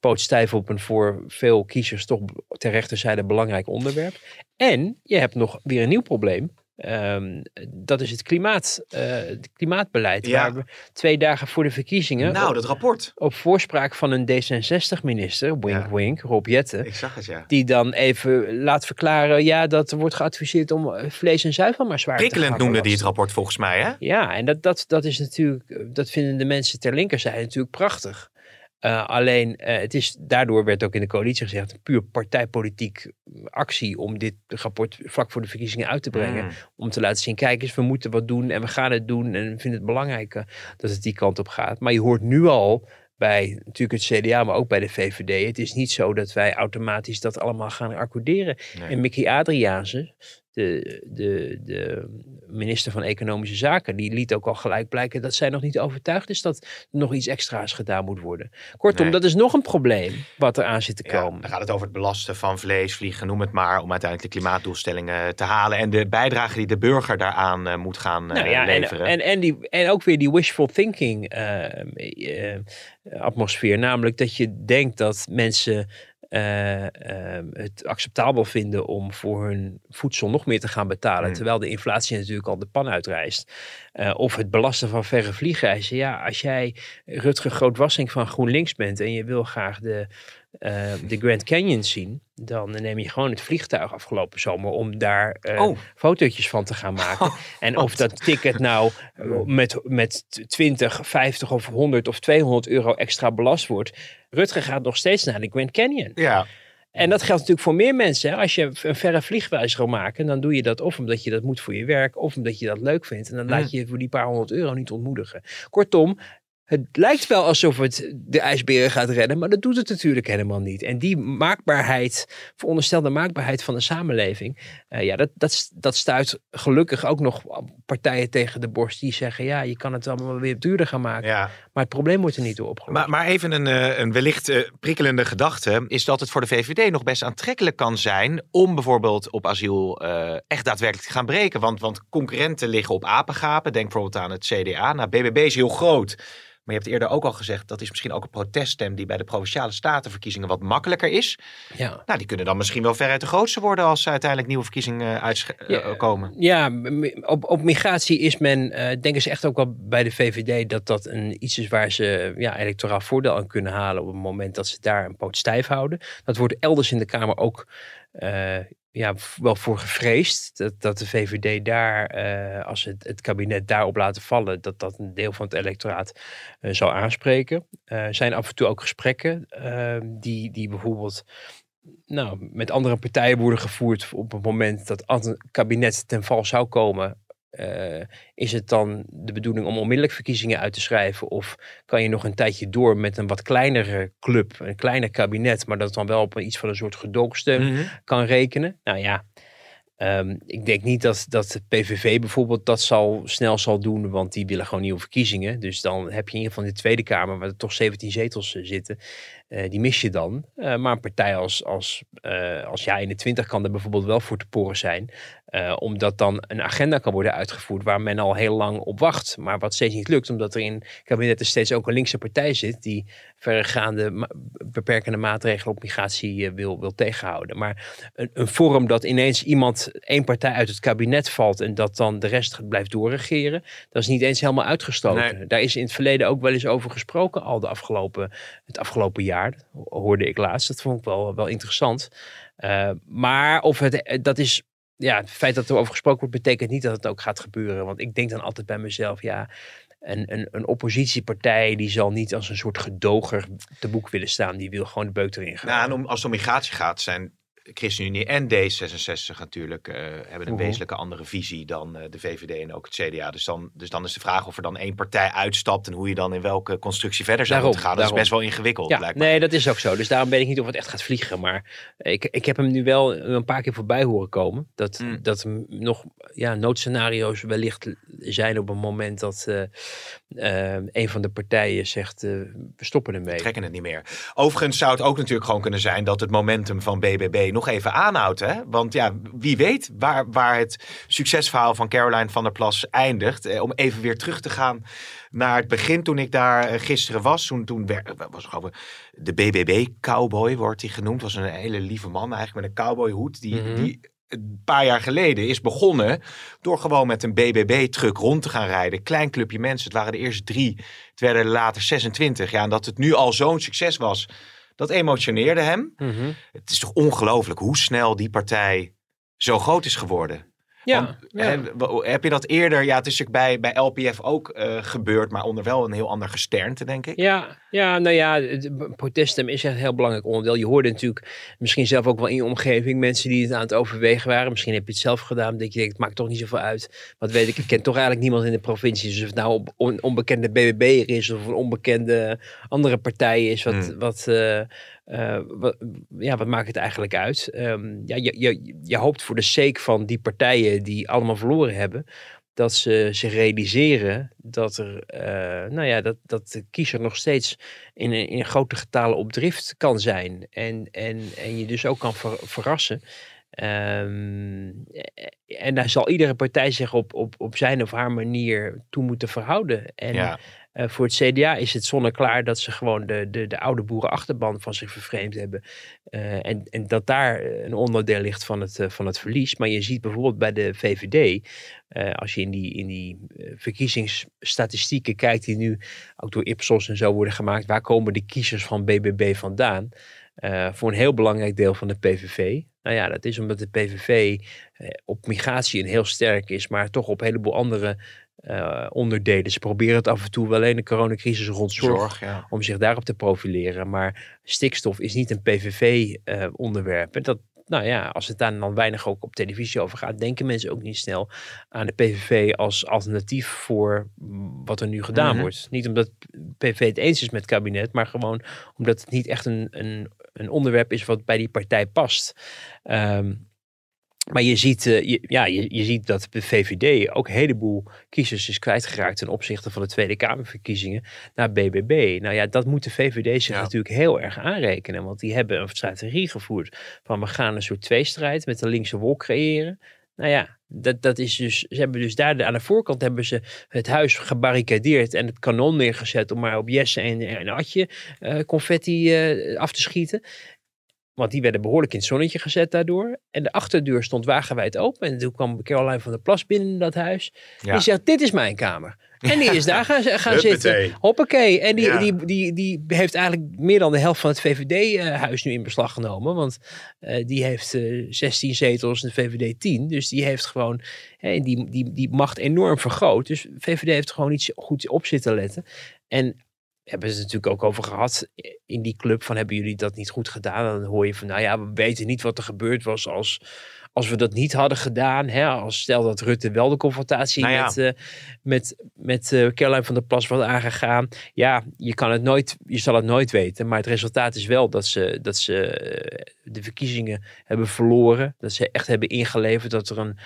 poot stijf op een voor veel kiezers toch ter rechterzijde belangrijk onderwerp. En je hebt nog weer een nieuw probleem. Um, dat is het klimaat, uh, het klimaatbeleid. Ja. Waar we twee dagen voor de verkiezingen. Nou, dat rapport. Op voorspraak van een D66-minister, wink Ja. wink, Rob Jette. Ik zag het, ja. Die dan even laat verklaren, ja, dat er wordt geadviseerd om eh, vlees en zuivel maar zwaar te Prikkelend noemde die het rapport volgens mij, hè? Ja, en dat, dat, dat is natuurlijk, dat vinden de mensen ter linkerzijde natuurlijk prachtig. Uh, alleen, uh, het is, daardoor werd ook in de coalitie gezegd, een puur partijpolitiek actie om dit rapport vlak voor de verkiezingen uit te brengen. Mm. Om te laten zien, kijk eens, we moeten wat doen en we gaan het doen en we vinden het belangrijk uh, dat het die kant op gaat. Maar je hoort nu al bij natuurlijk het CDA, maar ook bij de VVD. Het is niet zo dat wij automatisch dat allemaal gaan accorderen. Nee. En Mickey Adriaanse, de, de, de minister van Economische Zaken, die liet ook al gelijk blijken dat zij nog niet overtuigd is dat er nog iets extra's gedaan moet worden. Kortom, Nee. dat is nog een probleem wat er aan zit te Ja, komen. dan gaat het over het belasten van vlees, vliegen, noem het maar, om uiteindelijk de klimaatdoelstellingen te halen en de bijdrage die de burger daaraan eh, moet gaan eh, Nou ja, en, leveren. en, en, die, en ook weer die wishful thinking eh, eh, atmosfeer. Namelijk dat je denkt dat mensen eh, eh, het acceptabel vinden om voor hun voedsel nog meer te gaan betalen. Hmm. Terwijl de inflatie natuurlijk al de pan uitreist. Eh, of het belasten van verre vliegreizen. Ja, als jij Rutger Grootwassing van GroenLinks bent en je wil graag de, eh, de Grand Canyon zien. Dan neem je gewoon het vliegtuig afgelopen zomer om daar Oh. fotootjes van te gaan maken. [LAUGHS] en of dat ticket nou eh, met, met 20, 50 of 100 of 200 euro extra belast wordt. Rutger gaat nog steeds naar de Grand Canyon. ja, En dat geldt natuurlijk voor meer mensen. Hè. Als je een verre vliegreis wil maken, dan doe je dat of omdat je dat moet voor je werk, of omdat je dat leuk vindt. En dan laat je je voor die paar honderd euro niet ontmoedigen. Kortom, het lijkt wel alsof het de ijsberen gaat redden, maar dat doet het natuurlijk helemaal niet. En die maakbaarheid, veronderstelde maakbaarheid van de samenleving, eh, ja, dat, dat, dat stuit gelukkig ook nog partijen tegen de borst die zeggen, ja, je kan het allemaal weer duurder gaan maken. Ja. Maar het probleem wordt er niet door opgelost. Maar, maar even een, eh, een wellicht eh, prikkelende gedachte is dat het voor de VVD nog best aantrekkelijk kan zijn om bijvoorbeeld op asiel echt daadwerkelijk te gaan breken. Want, want concurrenten liggen op apengapen. Denk bijvoorbeeld aan het CDA. Nou, BBB is heel groot. Maar je hebt eerder ook al gezegd, dat is misschien ook een proteststem die bij de provinciale statenverkiezingen wat makkelijker is. ja. Nou, die kunnen dan misschien wel veruit de grootste worden als uiteindelijk nieuwe verkiezingen uitkomen. Ja, m- op, op migratie is men, eh, denken ze echt ook wel bij de VVD dat dat een, iets is waar ze ja, electoraal voordeel aan kunnen halen op het moment dat ze daar een poot stijf houden. Dat wordt elders in de Kamer ook eh, ja, wel voor gevreesd. Dat, dat de VVD daar, eh, als het, het kabinet daarop laten vallen, dat dat een deel van het electoraat eh, zal aanspreken. Eh, Er zijn af en toe ook gesprekken eh, die, die bijvoorbeeld nou, met andere partijen worden gevoerd op het moment dat een kabinet ten val zou komen. Eh, is het dan de bedoeling om onmiddellijk verkiezingen uit te schrijven? Of kan je nog een tijdje door met een wat kleinere club, een kleiner kabinet, maar dat dan wel op iets van een soort gedoogsteun Mhm. kan rekenen? Nou ja, ehm, ik denk niet dat, dat de PVV bijvoorbeeld dat zal, snel zal doen, want die willen gewoon nieuwe verkiezingen. Dus dan heb je in ieder geval in de Tweede Kamer, waar er toch 17 zetels eh, zitten, eh, die mis je dan. Eh, maar een partij als, als, eh, als Ja21 kan er bijvoorbeeld wel voor te poren zijn. omdat dan een agenda kan worden uitgevoerd waar men al heel lang op wacht. Maar wat steeds niet lukt, omdat er in kabinetten steeds ook een linkse partij zit. die verregaande ma- beperkende maatregelen op migratie wil, wil tegenhouden. Maar een, een vorm dat ineens iemand, één partij uit het kabinet valt. en dat dan de rest blijft doorregeren. dat is niet eens helemaal uitgesloten. Nee. Daar is in het verleden ook wel eens over gesproken, al de afgelopen, het afgelopen jaar. Hoorde ik laatst. Dat vond ik wel, wel interessant. Eh, maar of het, eh, dat is, ja, het feit dat er over gesproken wordt, betekent niet dat het ook gaat gebeuren. Want ik denk dan altijd bij mezelf, ja, een, een, een oppositiepartij die zal niet als een soort gedoger te boek willen staan. Die wil gewoon de beuk erin gaan. Nou, en om, als het om migratie gaat, zijn ChristenUnie en D66 natuurlijk eh, hebben een Mhm. wezenlijke andere visie dan eh, de VVD en ook het CDA. Dus dan, dus dan is de vraag of er dan één partij uitstapt en hoe je dan in welke constructie verder zou moeten gaan. Dat daarom. is best wel ingewikkeld, Ja, nee, dat is ook zo. Dus daarom weet ik niet of het echt gaat vliegen. Maar ik, ik heb hem nu wel een paar keer voorbij horen komen. Dat, Mm. dat nog ja, noodscenario's wellicht zijn op een moment dat eh, een van de partijen zegt, we stoppen ermee. trekken het niet meer. Overigens zou het ook natuurlijk gewoon kunnen zijn dat het momentum van BBB nog even aanhoudt. Hè? Want ja, wie weet waar, waar het succesverhaal van Caroline van der Plas eindigt. Eh, om even weer terug te gaan naar het begin toen ik daar eh, gisteren was. Toen, toen wer- was over de BBB-cowboy, wordt hij genoemd. Was een hele lieve man eigenlijk met een cowboyhoed. Die, Mhm. die een paar jaar geleden is begonnen door gewoon met een BBB-truck rond te gaan rijden. Klein clubje mensen. Het waren de eerste drie. Het werden er later 26. Ja, en dat het nu al zo'n succes was, dat emotioneerde hem. Mhm. Het is toch ongelooflijk hoe snel die partij zo groot is geworden. Ja, Want, ja. hè, heb je dat eerder? Ja, het is natuurlijk bij, bij LPF ook eh, gebeurd, maar onder wel een heel ander gesternte, denk ik. Ja, ja, nou ja, het proteststem is echt een heel belangrijk onderdeel. Je hoorde natuurlijk misschien zelf ook wel in je omgeving mensen die het aan het overwegen waren. Misschien heb je het zelf gedaan, dat je denkt, het maakt toch niet zoveel uit. Wat weet ik, ik ken toch eigenlijk niemand in de provincie. Dus of het nou een on- onbekende BBB'er is of een onbekende andere partij is, wat, Hmm. wat, eh, eh, wat, ja, wat maakt het eigenlijk uit? Ehm, ja, je, je, je hoopt voor de sake van die partijen die allemaal verloren hebben, dat ze zich realiseren dat, er, eh, nou ja, dat, dat de kiezer nog steeds in, in grote getalen op drift kan zijn. En, en, en je dus ook kan ver- verrassen. Ehm, en daar zal iedere partij zich op, op, op zijn of haar manier toe moeten verhouden. En Ja. Eh, voor het CDA is het zonneklaar dat ze gewoon de, de, de oude boerenachterban van zich vervreemd hebben. Eh, en, en dat daar een onderdeel ligt van het, eh, van het verlies. Maar je ziet bijvoorbeeld bij de VVD, als je in die, in die verkiezingsstatistieken kijkt, die nu ook door Ipsos en zo worden gemaakt, waar komen de kiezers van BBB vandaan? Voor een heel belangrijk deel van de PVV. Nou ja, dat is omdat de PVV op migratie een heel sterk is, maar toch op een heleboel andere eh, onderdelen. Ze proberen het af en toe wel alleen de coronacrisis rond zorg, Zorg, ja. om zich daarop te profileren. Maar stikstof is niet een PVV-onderwerp. en dat, nou ja, als het daar dan weinig ook op televisie over gaat, denken mensen ook niet snel aan de PVV als alternatief voor wat er nu gedaan Mhm. wordt. Niet omdat PVV het eens is met het kabinet, maar gewoon omdat het niet echt een, een, een onderwerp is wat bij die partij past. Ehm, maar je ziet, eh, je, ja, je, je ziet dat de VVD ook een heleboel kiezers is kwijtgeraakt ten opzichte van de Tweede Kamerverkiezingen naar BBB. Nou ja, dat moet de VVD zich Ja. natuurlijk heel erg aanrekenen. Want die hebben een strategie gevoerd van we gaan een soort tweestrijd met de linkse wolk creëren. Nou ja, dat, dat is dus, ze hebben dus daar aan de voorkant hebben ze het huis gebarricadeerd en het kanon neergezet om maar op Jesse en, en Adje eh, confetti eh, af te schieten. Want die werden behoorlijk in het zonnetje gezet daardoor. En de achterdeur stond wagenwijd open. En toen kwam Caroline van der Plas binnen in dat huis. Ja. Die zegt, dit is mijn kamer. En die is daar [LAUGHS] gaan, gaan zitten. Hoppakee. En die, Ja. die, die, die heeft eigenlijk meer dan de helft van het VVD-huis nu in beslag genomen. Want eh, die heeft eh 16 zetels en de VVD 10. Dus die heeft gewoon die, die, die macht enorm vergroot. Dus VVD heeft gewoon iets goed op zitten letten. En hebben ze het natuurlijk ook over gehad in die club van hebben jullie dat niet goed gedaan? Dan hoor je van nou ja, we weten niet wat er gebeurd was als, als we dat niet hadden gedaan. Hè? Als stel dat Rutte wel de confrontatie Nou ja. met, eh, met, met Caroline van der Plas was aangegaan. Ja, je, kan het nooit, je zal het nooit weten. Maar het resultaat is wel dat ze, dat ze eh, de verkiezingen hebben verloren. Dat ze echt hebben ingeleverd dat er een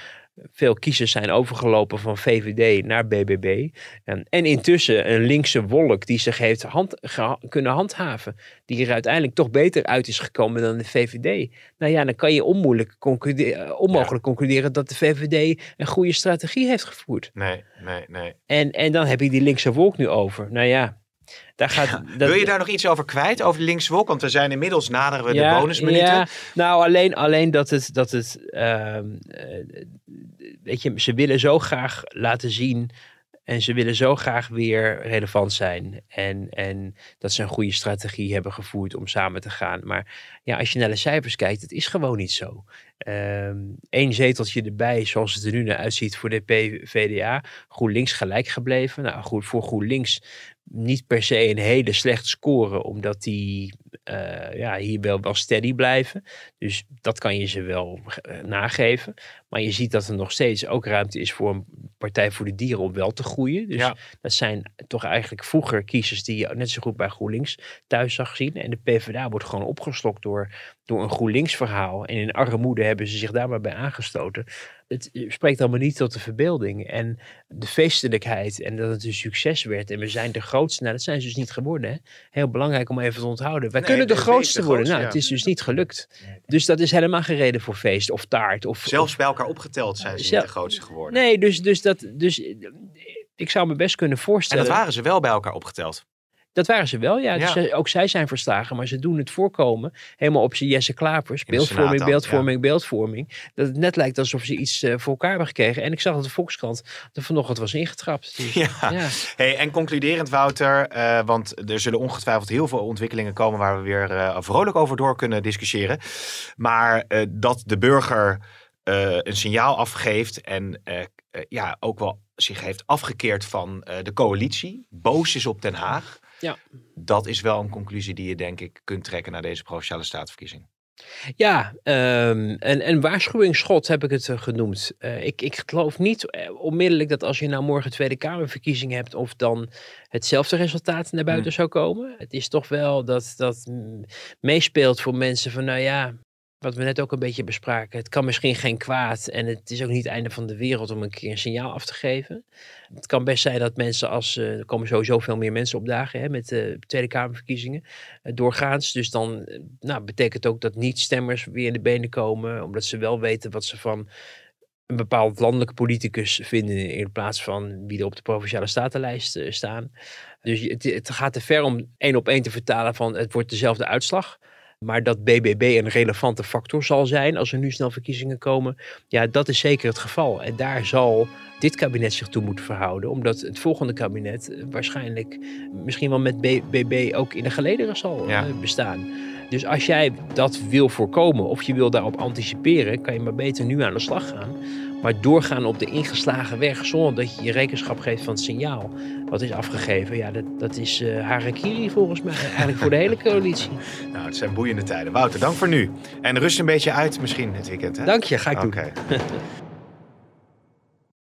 veel kiezers zijn overgelopen van VVD naar BBB. En, en intussen een linkse wolk die zich heeft hand, geha- kunnen handhaven. Die er uiteindelijk toch beter uit is gekomen dan de VVD. Nou ja, dan kan je onmoeilijk concluderen, onmogelijk concluderen dat de VVD een goede strategie heeft gevoerd. Nee, nee, nee. En, en dan heb je die linkse wolk nu over. Nou ja, daar gaat... [LAUGHS] dat- Wil je daar nog iets over kwijt, over de linkse wolk? Want we zijn inmiddels naderen we Ja, de bonusminuten. Ja, nou, alleen, alleen dat het, dat het ehm, eh, weet je, ze willen zo graag laten zien en ze willen zo graag weer relevant zijn. En, en dat ze een goede strategie hebben gevoerd om samen te gaan. Maar ja, als je naar de cijfers kijkt, het is gewoon niet zo. Eén zeteltje erbij, zoals het er nu naar uitziet voor de PVDA. GroenLinks gelijk gebleven. Nou goed, voor GroenLinks niet per se een hele slechte score, omdat die eh, ja, hier wel, wel steady blijven. Dus dat kan je ze wel eh, nageven. Maar je ziet dat er nog steeds ook ruimte is voor een Partij voor de Dieren om wel te groeien. Dus Ja. dat zijn toch eigenlijk vroeger kiezers die je net zo goed bij GroenLinks thuis zag zien. En de PvdA wordt gewoon opgeslokt door, door een GroenLinks verhaal. En in armoede hebben ze zich daar maar bij aangestoten. Het spreekt allemaal niet tot de verbeelding. En de feestelijkheid en dat het een succes werd. En we zijn de grootste. Nou, dat zijn ze dus niet geworden. Hè? Heel belangrijk om even te onthouden. Wij Nee, kunnen de, de grootste de worden. grootste, nou, ja. het is dus niet gelukt. Dus dat is helemaal geen reden voor feest of taart. Of, Zelfs bij elkaar opgeteld zijn ze Zelf- niet de grootste geworden. Nee, dus, dus, dat, dus ik zou me best kunnen en voorstellen. dat waren ze wel bij elkaar opgeteld. Dat waren ze wel, ja. Ja. Dus ook zij zijn verslagen, maar ze doen het voorkomen. Helemaal op zijn Jesse de Beeldvorming, dan, beeldvorming, beeldvorming. Dat het net lijkt alsof ze iets eh, voor elkaar hebben gekregen. En ik zag dat de Volkskrant er vanochtend was ingetrapt. Dus, [LAUGHS] Ja. ja. Hey, en concluderend, Wouter, eh, want er zullen ongetwijfeld heel veel ontwikkelingen komen waar we weer eh, vrolijk over door kunnen discussiëren. Maar dat de burger een signaal afgeeft en ja, ook wel zich heeft afgekeerd van de coalitie, boos is op Den Haag. Ja. Dat is wel een conclusie die je denk ik kunt trekken naar deze provinciale staatsverkiezing. Ja, ehm, een, een waarschuwingsschot heb ik het eh, genoemd. Eh, ik, ik geloof niet eh, onmiddellijk dat als je nou morgen Tweede Kamerverkiezingen hebt, of dan hetzelfde resultaat naar buiten zou komen. Het is toch wel dat dat meespeelt voor mensen van, nou ja, wat we net ook een beetje bespraken. Het kan misschien geen kwaad en het is ook niet het einde van de wereld om een keer een signaal af te geven. Het kan best zijn dat mensen als, eh, er komen sowieso veel meer mensen opdagen hè, met de Tweede Kamerverkiezingen eh, doorgaans. Dus dan eh, nou, betekent ook dat niet-stemmers weer in de benen komen, omdat ze wel weten wat ze van een bepaald landelijke politicus vinden in plaats van wie er op de provinciale statenlijst eh, staan. Dus het, het gaat te ver om één op één te vertalen van het wordt dezelfde uitslag. Maar dat BBB een relevante factor zal zijn als er nu snel verkiezingen komen, ja, dat is zeker het geval. En daar zal dit kabinet zich toe moeten verhouden, omdat het volgende kabinet eh, waarschijnlijk misschien wel met BBB ook in de gelederen zal Ja. eh, bestaan. Dus als jij dat wil voorkomen of je wil daarop anticiperen, kan je maar beter nu aan de slag gaan. Maar doorgaan op de ingeslagen weg zonder dat je je rekenschap geeft van het signaal wat is afgegeven. Ja, dat, dat is uh, harakiri volgens mij. Eigenlijk voor de hele coalitie. [LAUGHS] Nou, het zijn boeiende tijden. Wouter, dank voor nu. En rust een beetje uit misschien het weekend. Hè? Dank je, ga ik Oké. doen. [LAUGHS]